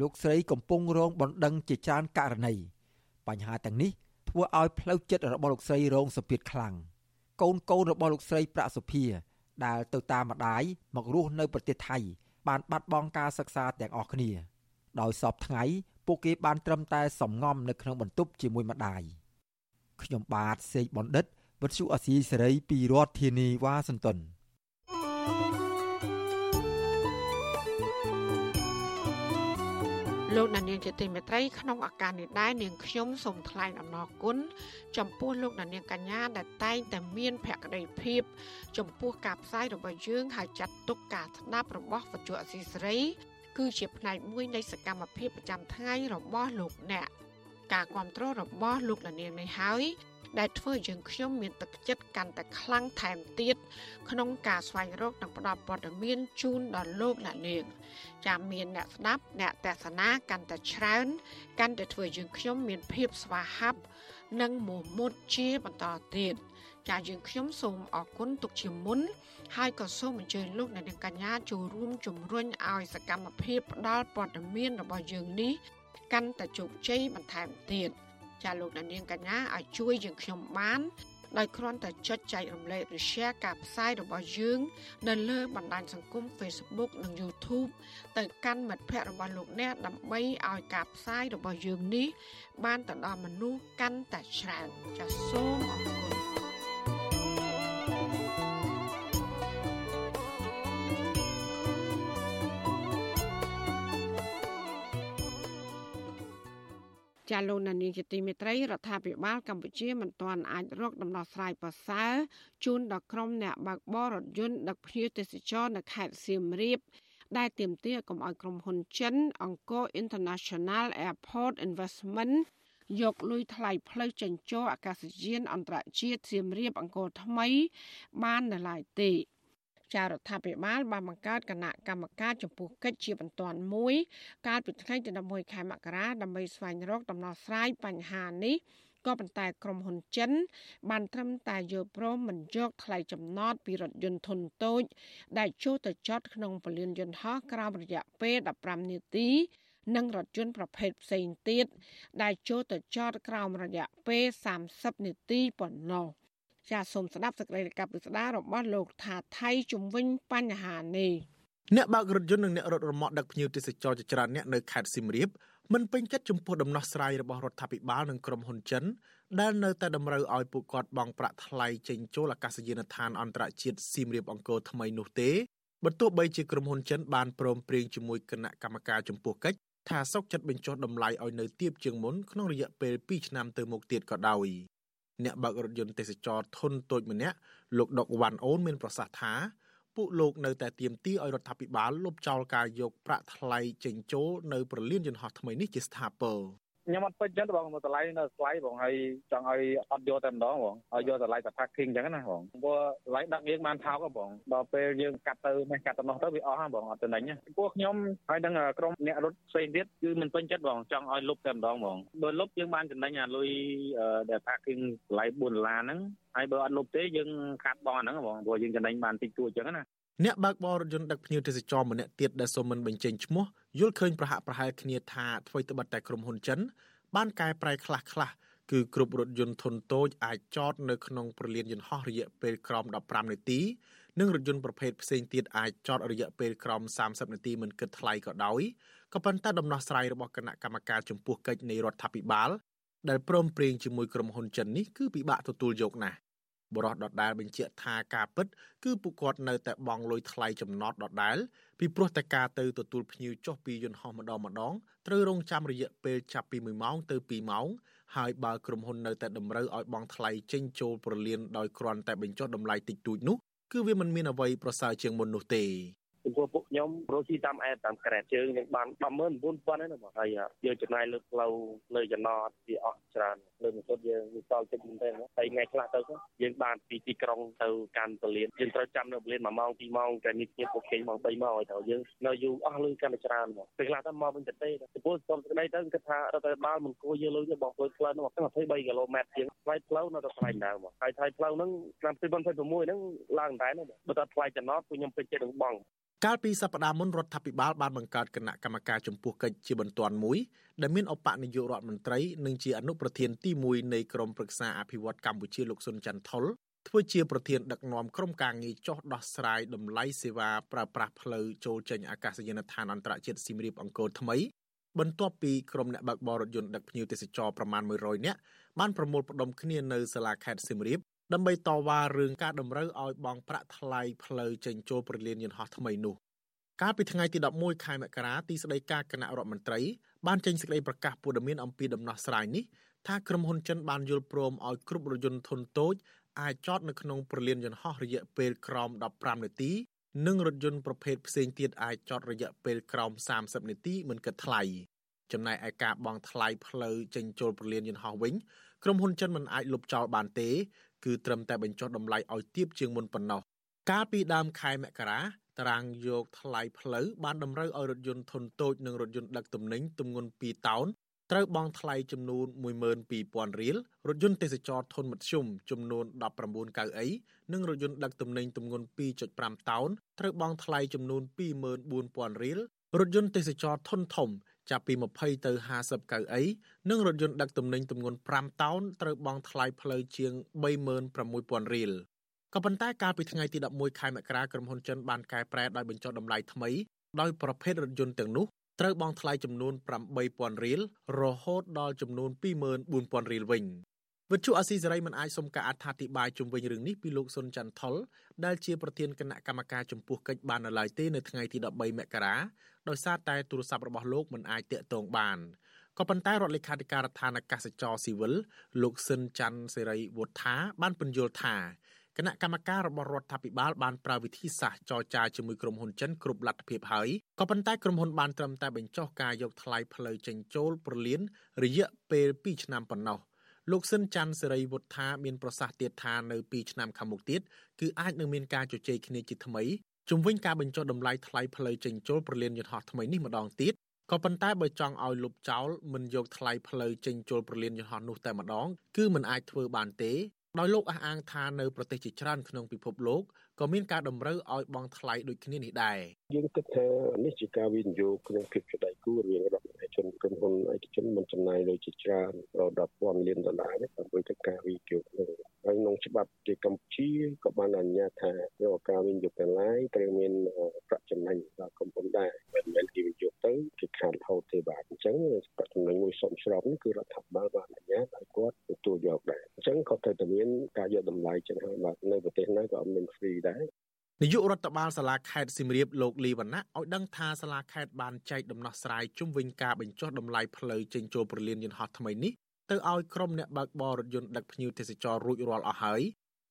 លោកស្រីកំពុងរងបណ្ដឹងជាច្រើនករណីបញ្ហាទាំងនេះធ្វើឲ្យផ្លូវចិត្តរបស់លោកស្រីរងសម្ពាធខ្លាំងកូនកូនរបស់លោកស្រីប្រាក់សុភាដែលទៅតាមម្ដាយមករស់នៅប្រទេសថៃ បានបាត់បង់ការសិក្សាទាំងអស់គ្នា ដោយសពថ្ងៃពួកគេបានត្រឹមតែសំងំនៅក្នុងបន្ទប់ជាមួយម្ដាយខ្ញុំបាទសេកបណ្ឌិតវិទ្យុអសីសេរីពីរដ្ឋធានីវ៉ាស៊ីនតោន លោកដានៀងជាទីមេត្រីក្នុងឱកាសនេះដែរនាងខ្ញុំសូមថ្លែងអំណរគុណចំពោះលោកដានៀងកញ្ញាដែលតែងតែមានភក្ដីភាពចំពោះការផ្សាយរបស់យើងហើយចាត់ទុកការស្ដាប់របស់វិទ្យុអសីសេរីគឺជាផ្នែកមួយនៃសកម្មភាពប្រចាំថ្ងៃរបស់លោកអ្នកការគ្រប់គ្រងរបស់លោកដានៀងនេះហើយ ដែលធ្វើឲ្យយើងខ្ញុំមានទឹកចិត្តកាន់តែខ្លាំងថែមទៀតក្នុងការស្វែងរកនិងផ្តល់ព័ត៌មានជូនដល់លោកអ្នកនាងចាំមានអ្នកស្ដាប់អ្នកទស្សនាកាន់តែច្រើនកាន់តែធ្វើយើងខ្ញុំមានភាពស្វាហាប់និងមោះមុតជាបន្តទៀតចាយើងខ្ញុំសូមអរគុណទុកជាមុន ហើយក៏សូមអញ្ជើញលោកអ្នកនាងកញ្ញាចូលរួមជំរុញឲ្យសកម្មភាពផ្ដល់ព័ត៌មានរបស់យើងនេះ កាន់តែជោគជ័យបន្ថែមទៀត។ ចាលោកនាងកញ្ញាឲ្យជួយយើងខ្ញុំបានដោយគ្រាន់តែចុចចែករំលែកឬ share ការផ្សាយរបស់យើង នៅលើបណ្ដាញសង្គម Facebook និង YouTube ទៅកាន់មិត្តភ័ក្តិរបស់លោកអ្នកដើម្បីឲ្យការផ្សាយរបស់យើងនេះ បានទៅដល់មនុស្សកាន់តែច្រើនចាសសូមអរគុណ ចាលោកនានីជាទីមេត្រីរដ្ឋាភិបាលកម្ពុជាមិនទាន់អាចរកដំណោះស្រាយប្រសើរជូនដល់ក្រុមអ្នកបើកបររថយន្តដឹកភ្ញៀវទេសចរនៅខេត្តសៀមរាបដែលទាមទារកុំឲ្យក្រុមហ៊ុនចិន Angkor International Airport Investment យកលុយថ្លៃផ្លូវចេញចូលអាកាសយានអន្តរជាតិសៀមរាបអង្គរថ្មី បាននៅឡើយទេ ចារដ្ឋាភិបាលបានបង្កើតគណៈកម្មការចំពោះកិច្ចជាបន្ទាន់មួយ កាលពីថ្ងៃទី11ខែមករាដើម្បីស្វែងរកដំណោះស្រាយបញ្ហានេះក៏ប៉ុន្តែក្រុមហ៊ុនចិន បានត្រឹមតែយល់ព្រមមិនយកថ្លៃចំណតពីរថយន្តធុនតូច ដែលចូលទៅចតក្នុងពលានយន្តហោះក្រោមរយៈពេល15នាទីនិងរថយន្តប្រភេទផ្សេងទៀតដែលចូលទៅចតក្រោមរយៈពេល30នាទីប៉ុណ្ណោះ ចាសសូមស្ដាប់សេចក្តីរាយការណ៍ពិស្ដាររបស់លោកថាថៃជំវិញបញ្ហានេះអ្នកបើករថយន្តនិងអ្នករត់រមាក់ដឹកភ្ញៀវទេសចរជាច្រើនអ្នកនៅខេត្តសៀមរាបមិនពេញចិត្តចំពោះដំណោះស្រាយរបស់រដ្ឋាភិបាលនិងក្រុមហ៊ុនចិនដែលនៅតែតម្រូវឲ្យពួកគាត់បង់ប្រាក់ថ្លៃចេញចូលអាកាសយានដ្ឋានអន្តរជាតិសៀមរាបអង្គរថ្មីនោះទេបើទោះបីជាក្រុមហ៊ុនចិនបានព្រមព្រៀងជាមួយគណៈកម្មការចំពោះកិច្ចថាសុកចិត្តបញ្ចុះតម្លៃឲ្យនៅទាបជាងមុនក្នុងរយៈពេល2ឆ្នាំទៅមុខទៀតក៏ដោយ អ្នកបើករថយន្តទេសចរធុនតូចម្នាក់លោកដុកវ៉ាន់អូនមានប្រសាសន៍ថាពួកលោកនៅតែទាមទារឲ្យរដ្ឋាភិបាលលុបចោលការយកប្រាក់ថ្លៃចេញចូលនៅប្រលានយន្តហោះថ្មីនេះជាស្ថាពរ ខ្ញុំអត់ពេញចិត្តបងមកតម្លៃនៅថ្លៃបងហើយចង់ឲ្យអត់យកតែម្ដងបងឲ្យយកតម្លៃតែ packing អញ្ចឹងណាបងព្រោះតម្លៃដឹកយើងបានថោកបងដល់ពេលយើងកាត់ទៅនេះកាត់ទៅនោះទៅវាអស់ហ្នឹងបងអត់ទៅណេញព្រោះខ្ញុំហើយនឹងក្រុមអ្នករត់ផ្សេងទៀតគឺមិនពេញចិត្តបងចង់ឲ្យលុបតែម្ដងបងបើលុបយើងបានចំណេញអាលុយដែល packing តម្លៃ4ដុល្លារហ្នឹងហើយបើអត់លុបទេយើងខាត់បងអាហ្នឹងបងព្រោះយើងចំណេញបានតិចតួចអញ្ចឹងណា អ្នកបើកបររថយន្តដឹកភ្ញៀវទេសចរម្នាក់ទៀតដែលសូមមិនបញ្ចេញឈ្មោះយល់ឃើញប្រហាក់ប្រហែលគ្នាថាអ្វីត្បិតតែក្រុមហ៊ុនចិន បានកែប្រែខ្លះខ្លះគឺគ្រប់រថយន្តធុនតូចអាចចតនៅក្នុងប្រលានយន្តហោះរយៈពេលក្រោម15នាទីនិងរថយន្តប្រភេទផ្សេងទៀតអាចចតរយៈពេលក្រោម30នាទីមិនគិតថ្លៃក៏ដោយក៏ប៉ុន្តែដំណោះស្រាយរបស់គណៈកម្មការចំពោះកិច្ចនៃរដ្ឋាភិបាលដែលព្រមព្រៀងជាមួយក្រុមហ៊ុនចិននេះគឺពិបាកទទួលយកណាស់ បរិះដដែលបញ្ជាក់ថាការពិត គឺពួកគាត់នៅតែបង់លុយថ្លៃចំណតដដែលពីព្រោះតែការទៅទទួលភ្ញៀវចុះពីយន្តហោះម្ដងម្ដងត្រូវរងចាំរយៈពេលចាប់ពី1ម៉ោងទៅ2ម៉ោងហើយបើក្រុមហ៊ុននៅតែតម្រូវឲ្យបង់ថ្លៃចេញចូលប្រលានដោយគ្រាន់តែបញ្ចុះតម្លៃតិចតួចនោះគឺវាមិនមានអ្វីប្រសើរជាងមុននោះទេ ចំពោះពួកខ្ញុំរស់ស៊ីតាមអែតតាមក្រែតជើងយើងបាន19000ហ្នឹងបងហើយយើងចំណាយលើផ្លូវលើចំណតវាអស់ច្រើនលើមិនសុទ្ធយើងវាសល់តិចមែនទេហើយថ្ងៃខ្លះទៅយើងបានពីទីក្រុងទៅកាន់ពលានយើងត្រូវចាំនៅពលាន1ម៉ោង2ម៉ោងតែនេះទៀតពួកគេម៉ោង3ម៉ោងហើយត្រូវយើងនៅយូរអស់លុយកាន់តែច្រើនមកពេលខ្លះទៅមកវិញទៅទេចំពោះសុំក្តីទៅគិតថារដ្ឋាភិបាលមិនគួរយកលុយទៅបងផ្លូវផ្លូវនោះ23គីឡូម៉ែត្រជាងថ្លៃផ្លូវនៅតែថ្លៃដើមហើយថ្លៃផ្លូវហ្នឹងឆ្នាំ2026ហ្នឹងឡើងតែហ្នឹងបើតែថ្លៃចំណតពួកខ្ញុំពេញចិត្តនឹងបងកាលពីសប្តាហ៍មុនរដ្ឋាភិបាលបានបង្កើតគណៈកម្មការចំពោះកិច្ចជាបន្ទាន់មួយដែលមានឧបនាយករដ្ឋមន្ត្រីនិងជាអនុប្រធានទី1នៃក្រមប្រឹក្សាអភិវឌ្ឍកម្ពុជាលោកសុនច័ន្ទថុលធ្វើជាប្រធានដឹកនាំក្រុមការងារចោះដោះស្រាយតម្លៃសេវាប្រើប្រាស់ផ្លូវចូលចេញអាកាសយានដ្ឋានអន្តរជាតិសៀមរាបអង្គរថ្មីបន្ទាប់ពីក្រុមអ្នកបើកបររថយន្តដឹកភ្ញៀវទេសចរប្រមាណ100នាក់បានប្រមូលផ្ដុំគ្នានៅសាលាខេត្តសៀមរាប ដើម្បីតវ៉ារឿងការតម្រូវឲ្យបង់ប្រាក់ថ្លៃផ្លូវចេញចូលប្រលានយន្តហោះថ្មីនោះកាលពីថ្ងៃទី11ខែមករាទីស្តីការគណៈរដ្ឋមន្ត្រីបានចេញសេចក្តីប្រកាសព័ត៌មានអំពីដំណោះស្រាយនេះថាក្រុមហ៊ុនចិនបានយល់ព្រមឲ្យគ្រប់រថយន្តធុនតូចអាចចតនៅក្នុងព្រលានយន្តហោះរយៈពេលក្រោម15នាទីនិងរថយន្តប្រភេទផ្សេងទៀតអាចចតរយៈពេលក្រោម30នាទីមិនគិតថ្លៃចំណែកឯការបង់ថ្លៃផ្លូវចេញចូលព្រលានយន្តហោះវិញក្រុមហ៊ុនចិនមិនអាចលុបចោលបានទេ គឺត្រឹមតែបញ្ចុះតម្លៃឲ្យទាបជាងមុនប៉ុណ្ណោះកាលពីដើមខែមករាតារាងយកថ្លៃផ្លូវបានតម្រូវឲ្យរថយន្តធុនតូចនិងរថយន្តដឹកទំនិញទម្ងន់2តោនត្រូវបង់ថ្លៃចំនួន12000រៀលរថយន្តទេសចរធុនមធ្យមចំនួន19កៅអីនិងរថយន្តដឹកទំនិញទម្ងន់2.5តោនត្រូវបង់ថ្លៃចំនួន24000រៀលរថយន្តទេសចរធុនធំ ចាប់ពី20ទៅ50កៅអីនិងរថយន្តដឹកទំនិញទម្ងន់5តោនត្រូវបង់ថ្លៃផ្លូវជាង36000រៀលក៏ប៉ុន្តែកាលពីថ្ងៃទី11ខែមករាក្រុមហ៊ុនចិនបានកែប្រែដោយបញ្ចុះតម្លៃថ្មីដោយប្រភេទរថយន្តទាំងនោះត្រូវបង់ថ្លៃចំនួន8000រៀលរហូតដល់ចំនួន24000រៀលវិញវិទ្យុអាស៊ីសេរីមិនអាចសុំការអត្ថាធិប្បាយជុំវិញរឿងនេះពីលោកសុនច័ន្ទថុលដែលជាប្រធានគណៈកម្មការចំពោះកិច្ចបាននៅឡើយទេនៅថ្ងៃទី13មករាដោយសារតែទូរស័ព្ទរបស់លោកមិនអាចតាក់ទងបានក៏ប៉ុន្តែរដ្ឋលេខាធិការដ្ឋានអាកាសចរស៊ីវិលលោកស៊ិនច័ន្ទសេរីវុធាបានពន្យល់ថាគណៈកម្មការរបស់រដ្ឋាភិបាលបានប្រើវិធីសាស្ត្រចរចាជាមួយក្រុមហ៊ុនចិនគ្រប់លទ្ធភាពហើយក៏ប៉ុន្តែក្រុមហ៊ុនបានត្រឹមតែបញ្ចុះការយកថ្លៃផ្លូវចេញចូលប្រលានរយៈពេល2ឆ្នាំប៉ុណ្ណោះលោកស៊ិនច័ន្ទសេរីវុធាមានប្រសាសន៍ទៀតថានៅ2ឆ្នាំខាងមុខទៀតគឺអាចនឹងមានការជជែកគ្នាជាថ្មី ជំវិញការបញ្ចុះតម្លៃថ្លៃផ្លូវចេញចូលប្រលានយន្តហោះថ្មីនេះម្ដងទៀតក៏ប៉ុន្តែបើចង់ឲ្យលុបចោលមិនយកថ្លៃផ្លូវចេញចូលប្រលានយន្តហោះនោះតែម្ដងគឺមិនអាចធ្វើបានទេ ដោយលោកអះអាងថានៅប្រទេសជាច្រើនក្នុងពិភពលោកក៏មានការតម្រូវឲ្យបង់ថ្លៃដូចគ្នានេះដែរយើងគិតថានេះជាការវិនិយោគក្នុងភាពជាដៃគូរវាងរដ្ឋមន្ត្រីជនក្រុមហ៊ុនឯកជនមិនចំណាយលុយជាច្រើនដល់10,000លានដុល្លារនេះដើម្បីទៅការវិនិយោគនឹងហើយក្នុងច្បាប់ទីកម្ពុជាក៏បានអនុញ្ញាតថារាល់ការវិនិយោគទាំងឡាយត្រូវមានប្រាក់ចំណេញដល់ក្រុមហ៊ុនដែរមិនមែនគេវិនិយោគទៅគេខាតរហូតទេបាទអញ្ចឹងប្រាក់ចំណេញមួយសមស្របនេះគឺរដ្ឋាភិបាលបានអនុញ្ញាតឲ្យគាត់ទទួលយកដែរអញ្ចឹងក៏ត្រូវតែមានការយកតម្លៃចឹងហើយបាទនៅប្រទេសណាក៏អត់មាន free ដែរនាយករដ្ឋបាលសាលាខេត្តសៀមរាបលោកលីវណ្ណៈឲ្យដឹងថាសាលាខេត្តបានចែកដំណោះស្រាយជុំវិញការបញ្ចុះតម្លៃផ្លូវចេញចូលប្រលានយន្តហោះថ្មីនេះទៅឲ្យក្រុមអ្នកបើកបររថយន្តដឹកភ្ញៀវទេសចររួចរាល់អស់ហើយ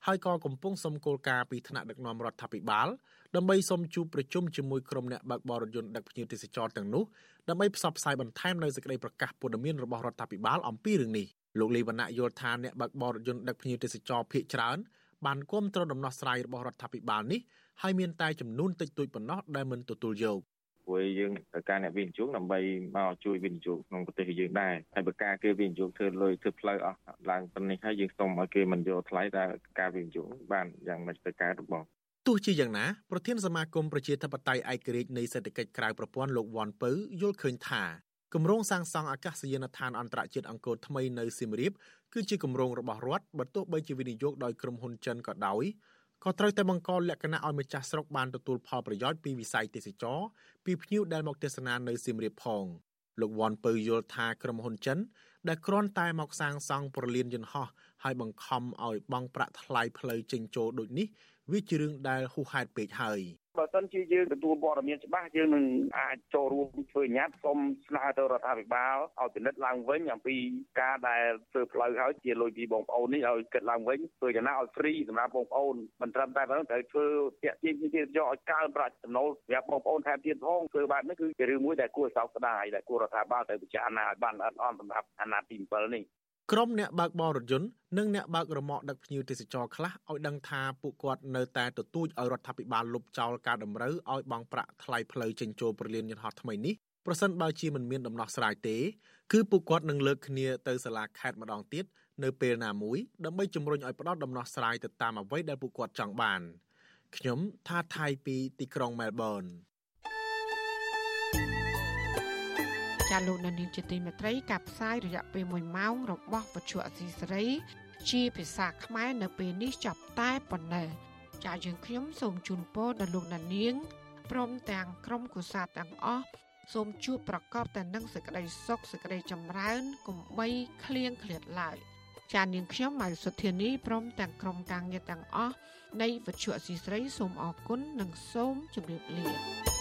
ហើយក៏កំពុងសុំគោលការណ៍ពីថ្នាក់ដឹកនាំរដ្ឋាភិបាលដើម្បីសុំជួបប្រជុំជាមួយក្រុមអ្នកបើកបររថយន្តដឹកភ្ញៀវទេសចរទាំងនោះដើម្បីផ្សព្វផ្សាយបន្ថែមនៅសេចក្តីប្រកាសព័ត៌មានរបស់រដ្ឋាភិបាលអំពីរឿងនេះ លោកលីវណ្ណៈយល់ថាអ្នកបើកបររថយន្តដឹកភ្ញៀវទេសចរភ ieck ច្រើនបានគ្រប់គ្រងដំណោះស្រាយរបស់រដ្ឋាភិបាលនេះហើយមានតែចំនួនតិចតួចប៉ុណ្ណោះដែលមិនទទួលយកព្រោះយើងត្រូវការអ្នកវិនិយោគដើម្បីមកជួយវិនិយោគក្នុងប្រទេសយើងដែរហើយបើការគេវិនិយោគធ្វើលុយធ្វើផ្លូវអស់ឡើងប៉ុណ្នេះហើយយើងសុំឲ្យគេមិនយកថ្លៃតែការវិនិយោគបានយ៉ាងម៉េចទៅការរបស់ទោះជាយ៉ាងណាប្រធានសមាគមប្រជាធិបតេយ្យឯករាជ្យនៃសេដ្ឋកិច្ចក្រៅប្រព័ន្ធលោកវ៉ាន់ពៅយល់ឃើញថា គម្រោងសាងសង់អាកាសយានដ្ឋានអន្តរជាតិអង្គរថ្មីនៅសៀមរាបគឺជាគម្រោងរបស់រដ្ឋបើទោះបីជាវិនិយោគដោយក្រុមហ៊ុនចិនក៏ដោយក៏ត្រូវតែបង្កលក្ខណៈឲ្យម្ចាស់ស្រុកបានទទួលផលប្រយោជន៍ពីវិស័យទេសចរពីភ្ញៀវដែលមកទស្សនានៅសៀមរាបផងលោកវ៉ាន់ពៅយល់ថាក្រុមហ៊ុនចិន ដែលគ្រាន់តែមកសាងសង់ប្រលានយន្តហោះហើយបង្ខំឲ្យបង់ប្រាក់ថ្លៃផ្លូវចេញចូលដូចនេះវាជារឿងដែលហួសហេតុពេកហើយ បើសិនជាយើងទទួលព័ត៌មានច្បាស់យើងនឹងអាចចូលរួមធ្វើញត្តិសូមស្នើទៅរដ្ឋាភិបាលឲ្យពិនិត្យឡើងវិញអំពីការដែលធ្វើផ្លូវហើយជាលុយពីបងប្អូននេះឲ្យគិតឡើងវិញធ្វើយ៉ាងណាឲ្យ free សម្រាប់បងប្អូនមិនត្រឹមតែប៉ុណ្ណឹងត្រូវធ្វើតាក់ទាញទៀតយកឲ្យកើនប្រាក់ចំណូលសម្រាប់បងប្អូនថែមទៀតផងធ្វើបែបនេះគឺជារឿងមួយដែលគួរសោកស្ដាយដែលគួររដ្ឋាភិបាលត្រូវពិចារណាឲ្យបានល្អិតល្អន់សម្រាប់អាណត្តិទី7នេះ ក្រុមអ្នកបើកបររថយន្តនិងអ្នកបើករមាក់ដឹកភ្ញៀវទេសចរខ្លះឲ្យដឹងថាពួកគាត់នៅតែទទូចឲ្យរដ្ឋាភិបាលលុបចោលការតម្រូវឲ្យបង់ប្រាក់ថ្លៃផ្លូវចេញចូលប្រលានយន្តហោះថ្មីនេះប្រសិនបើជាមិនមានដំណោះស្រាយទេគឺពួកគាត់នឹងលើកគ្នាទៅសាលាខេត្តម្ដងទៀតនៅពេលណាមួយដើម្បីជំរុញឲ្យផ្ដល់ដំណោះស្រាយទៅតាមអ្វីដែលពួកគាត់ចង់បានខ្ញុំថាថៃពីទីក្រុងមែលប៊ន ចាលោកនានីជាទីមេត្រីការផ្សាយរយៈពេល1ម៉ោងរបស់វិទ្យុអសីសេរី ជាភាសាខ្មែរនៅពេលនេះចប់តែប៉ុណ្ណេះចាយើងខ្ញុំសូមជូនពរដល់លោកនាងព្រមទាំងក្រុមគូសាទាំងអស់សូមជួបប្រកបតែនឹងសេចក្តីសុខសេចក្តីចម្រើនកុំបីឃ្លៀងឃ្លាតឡើយចានាងខ្ញុំម៉ៃសុធានីព្រមទាំងក្រុមការងារទាំងអស់នៃវិទ្យុអសីស្រីសូមអរគុណនិងសូមជម្រាបលា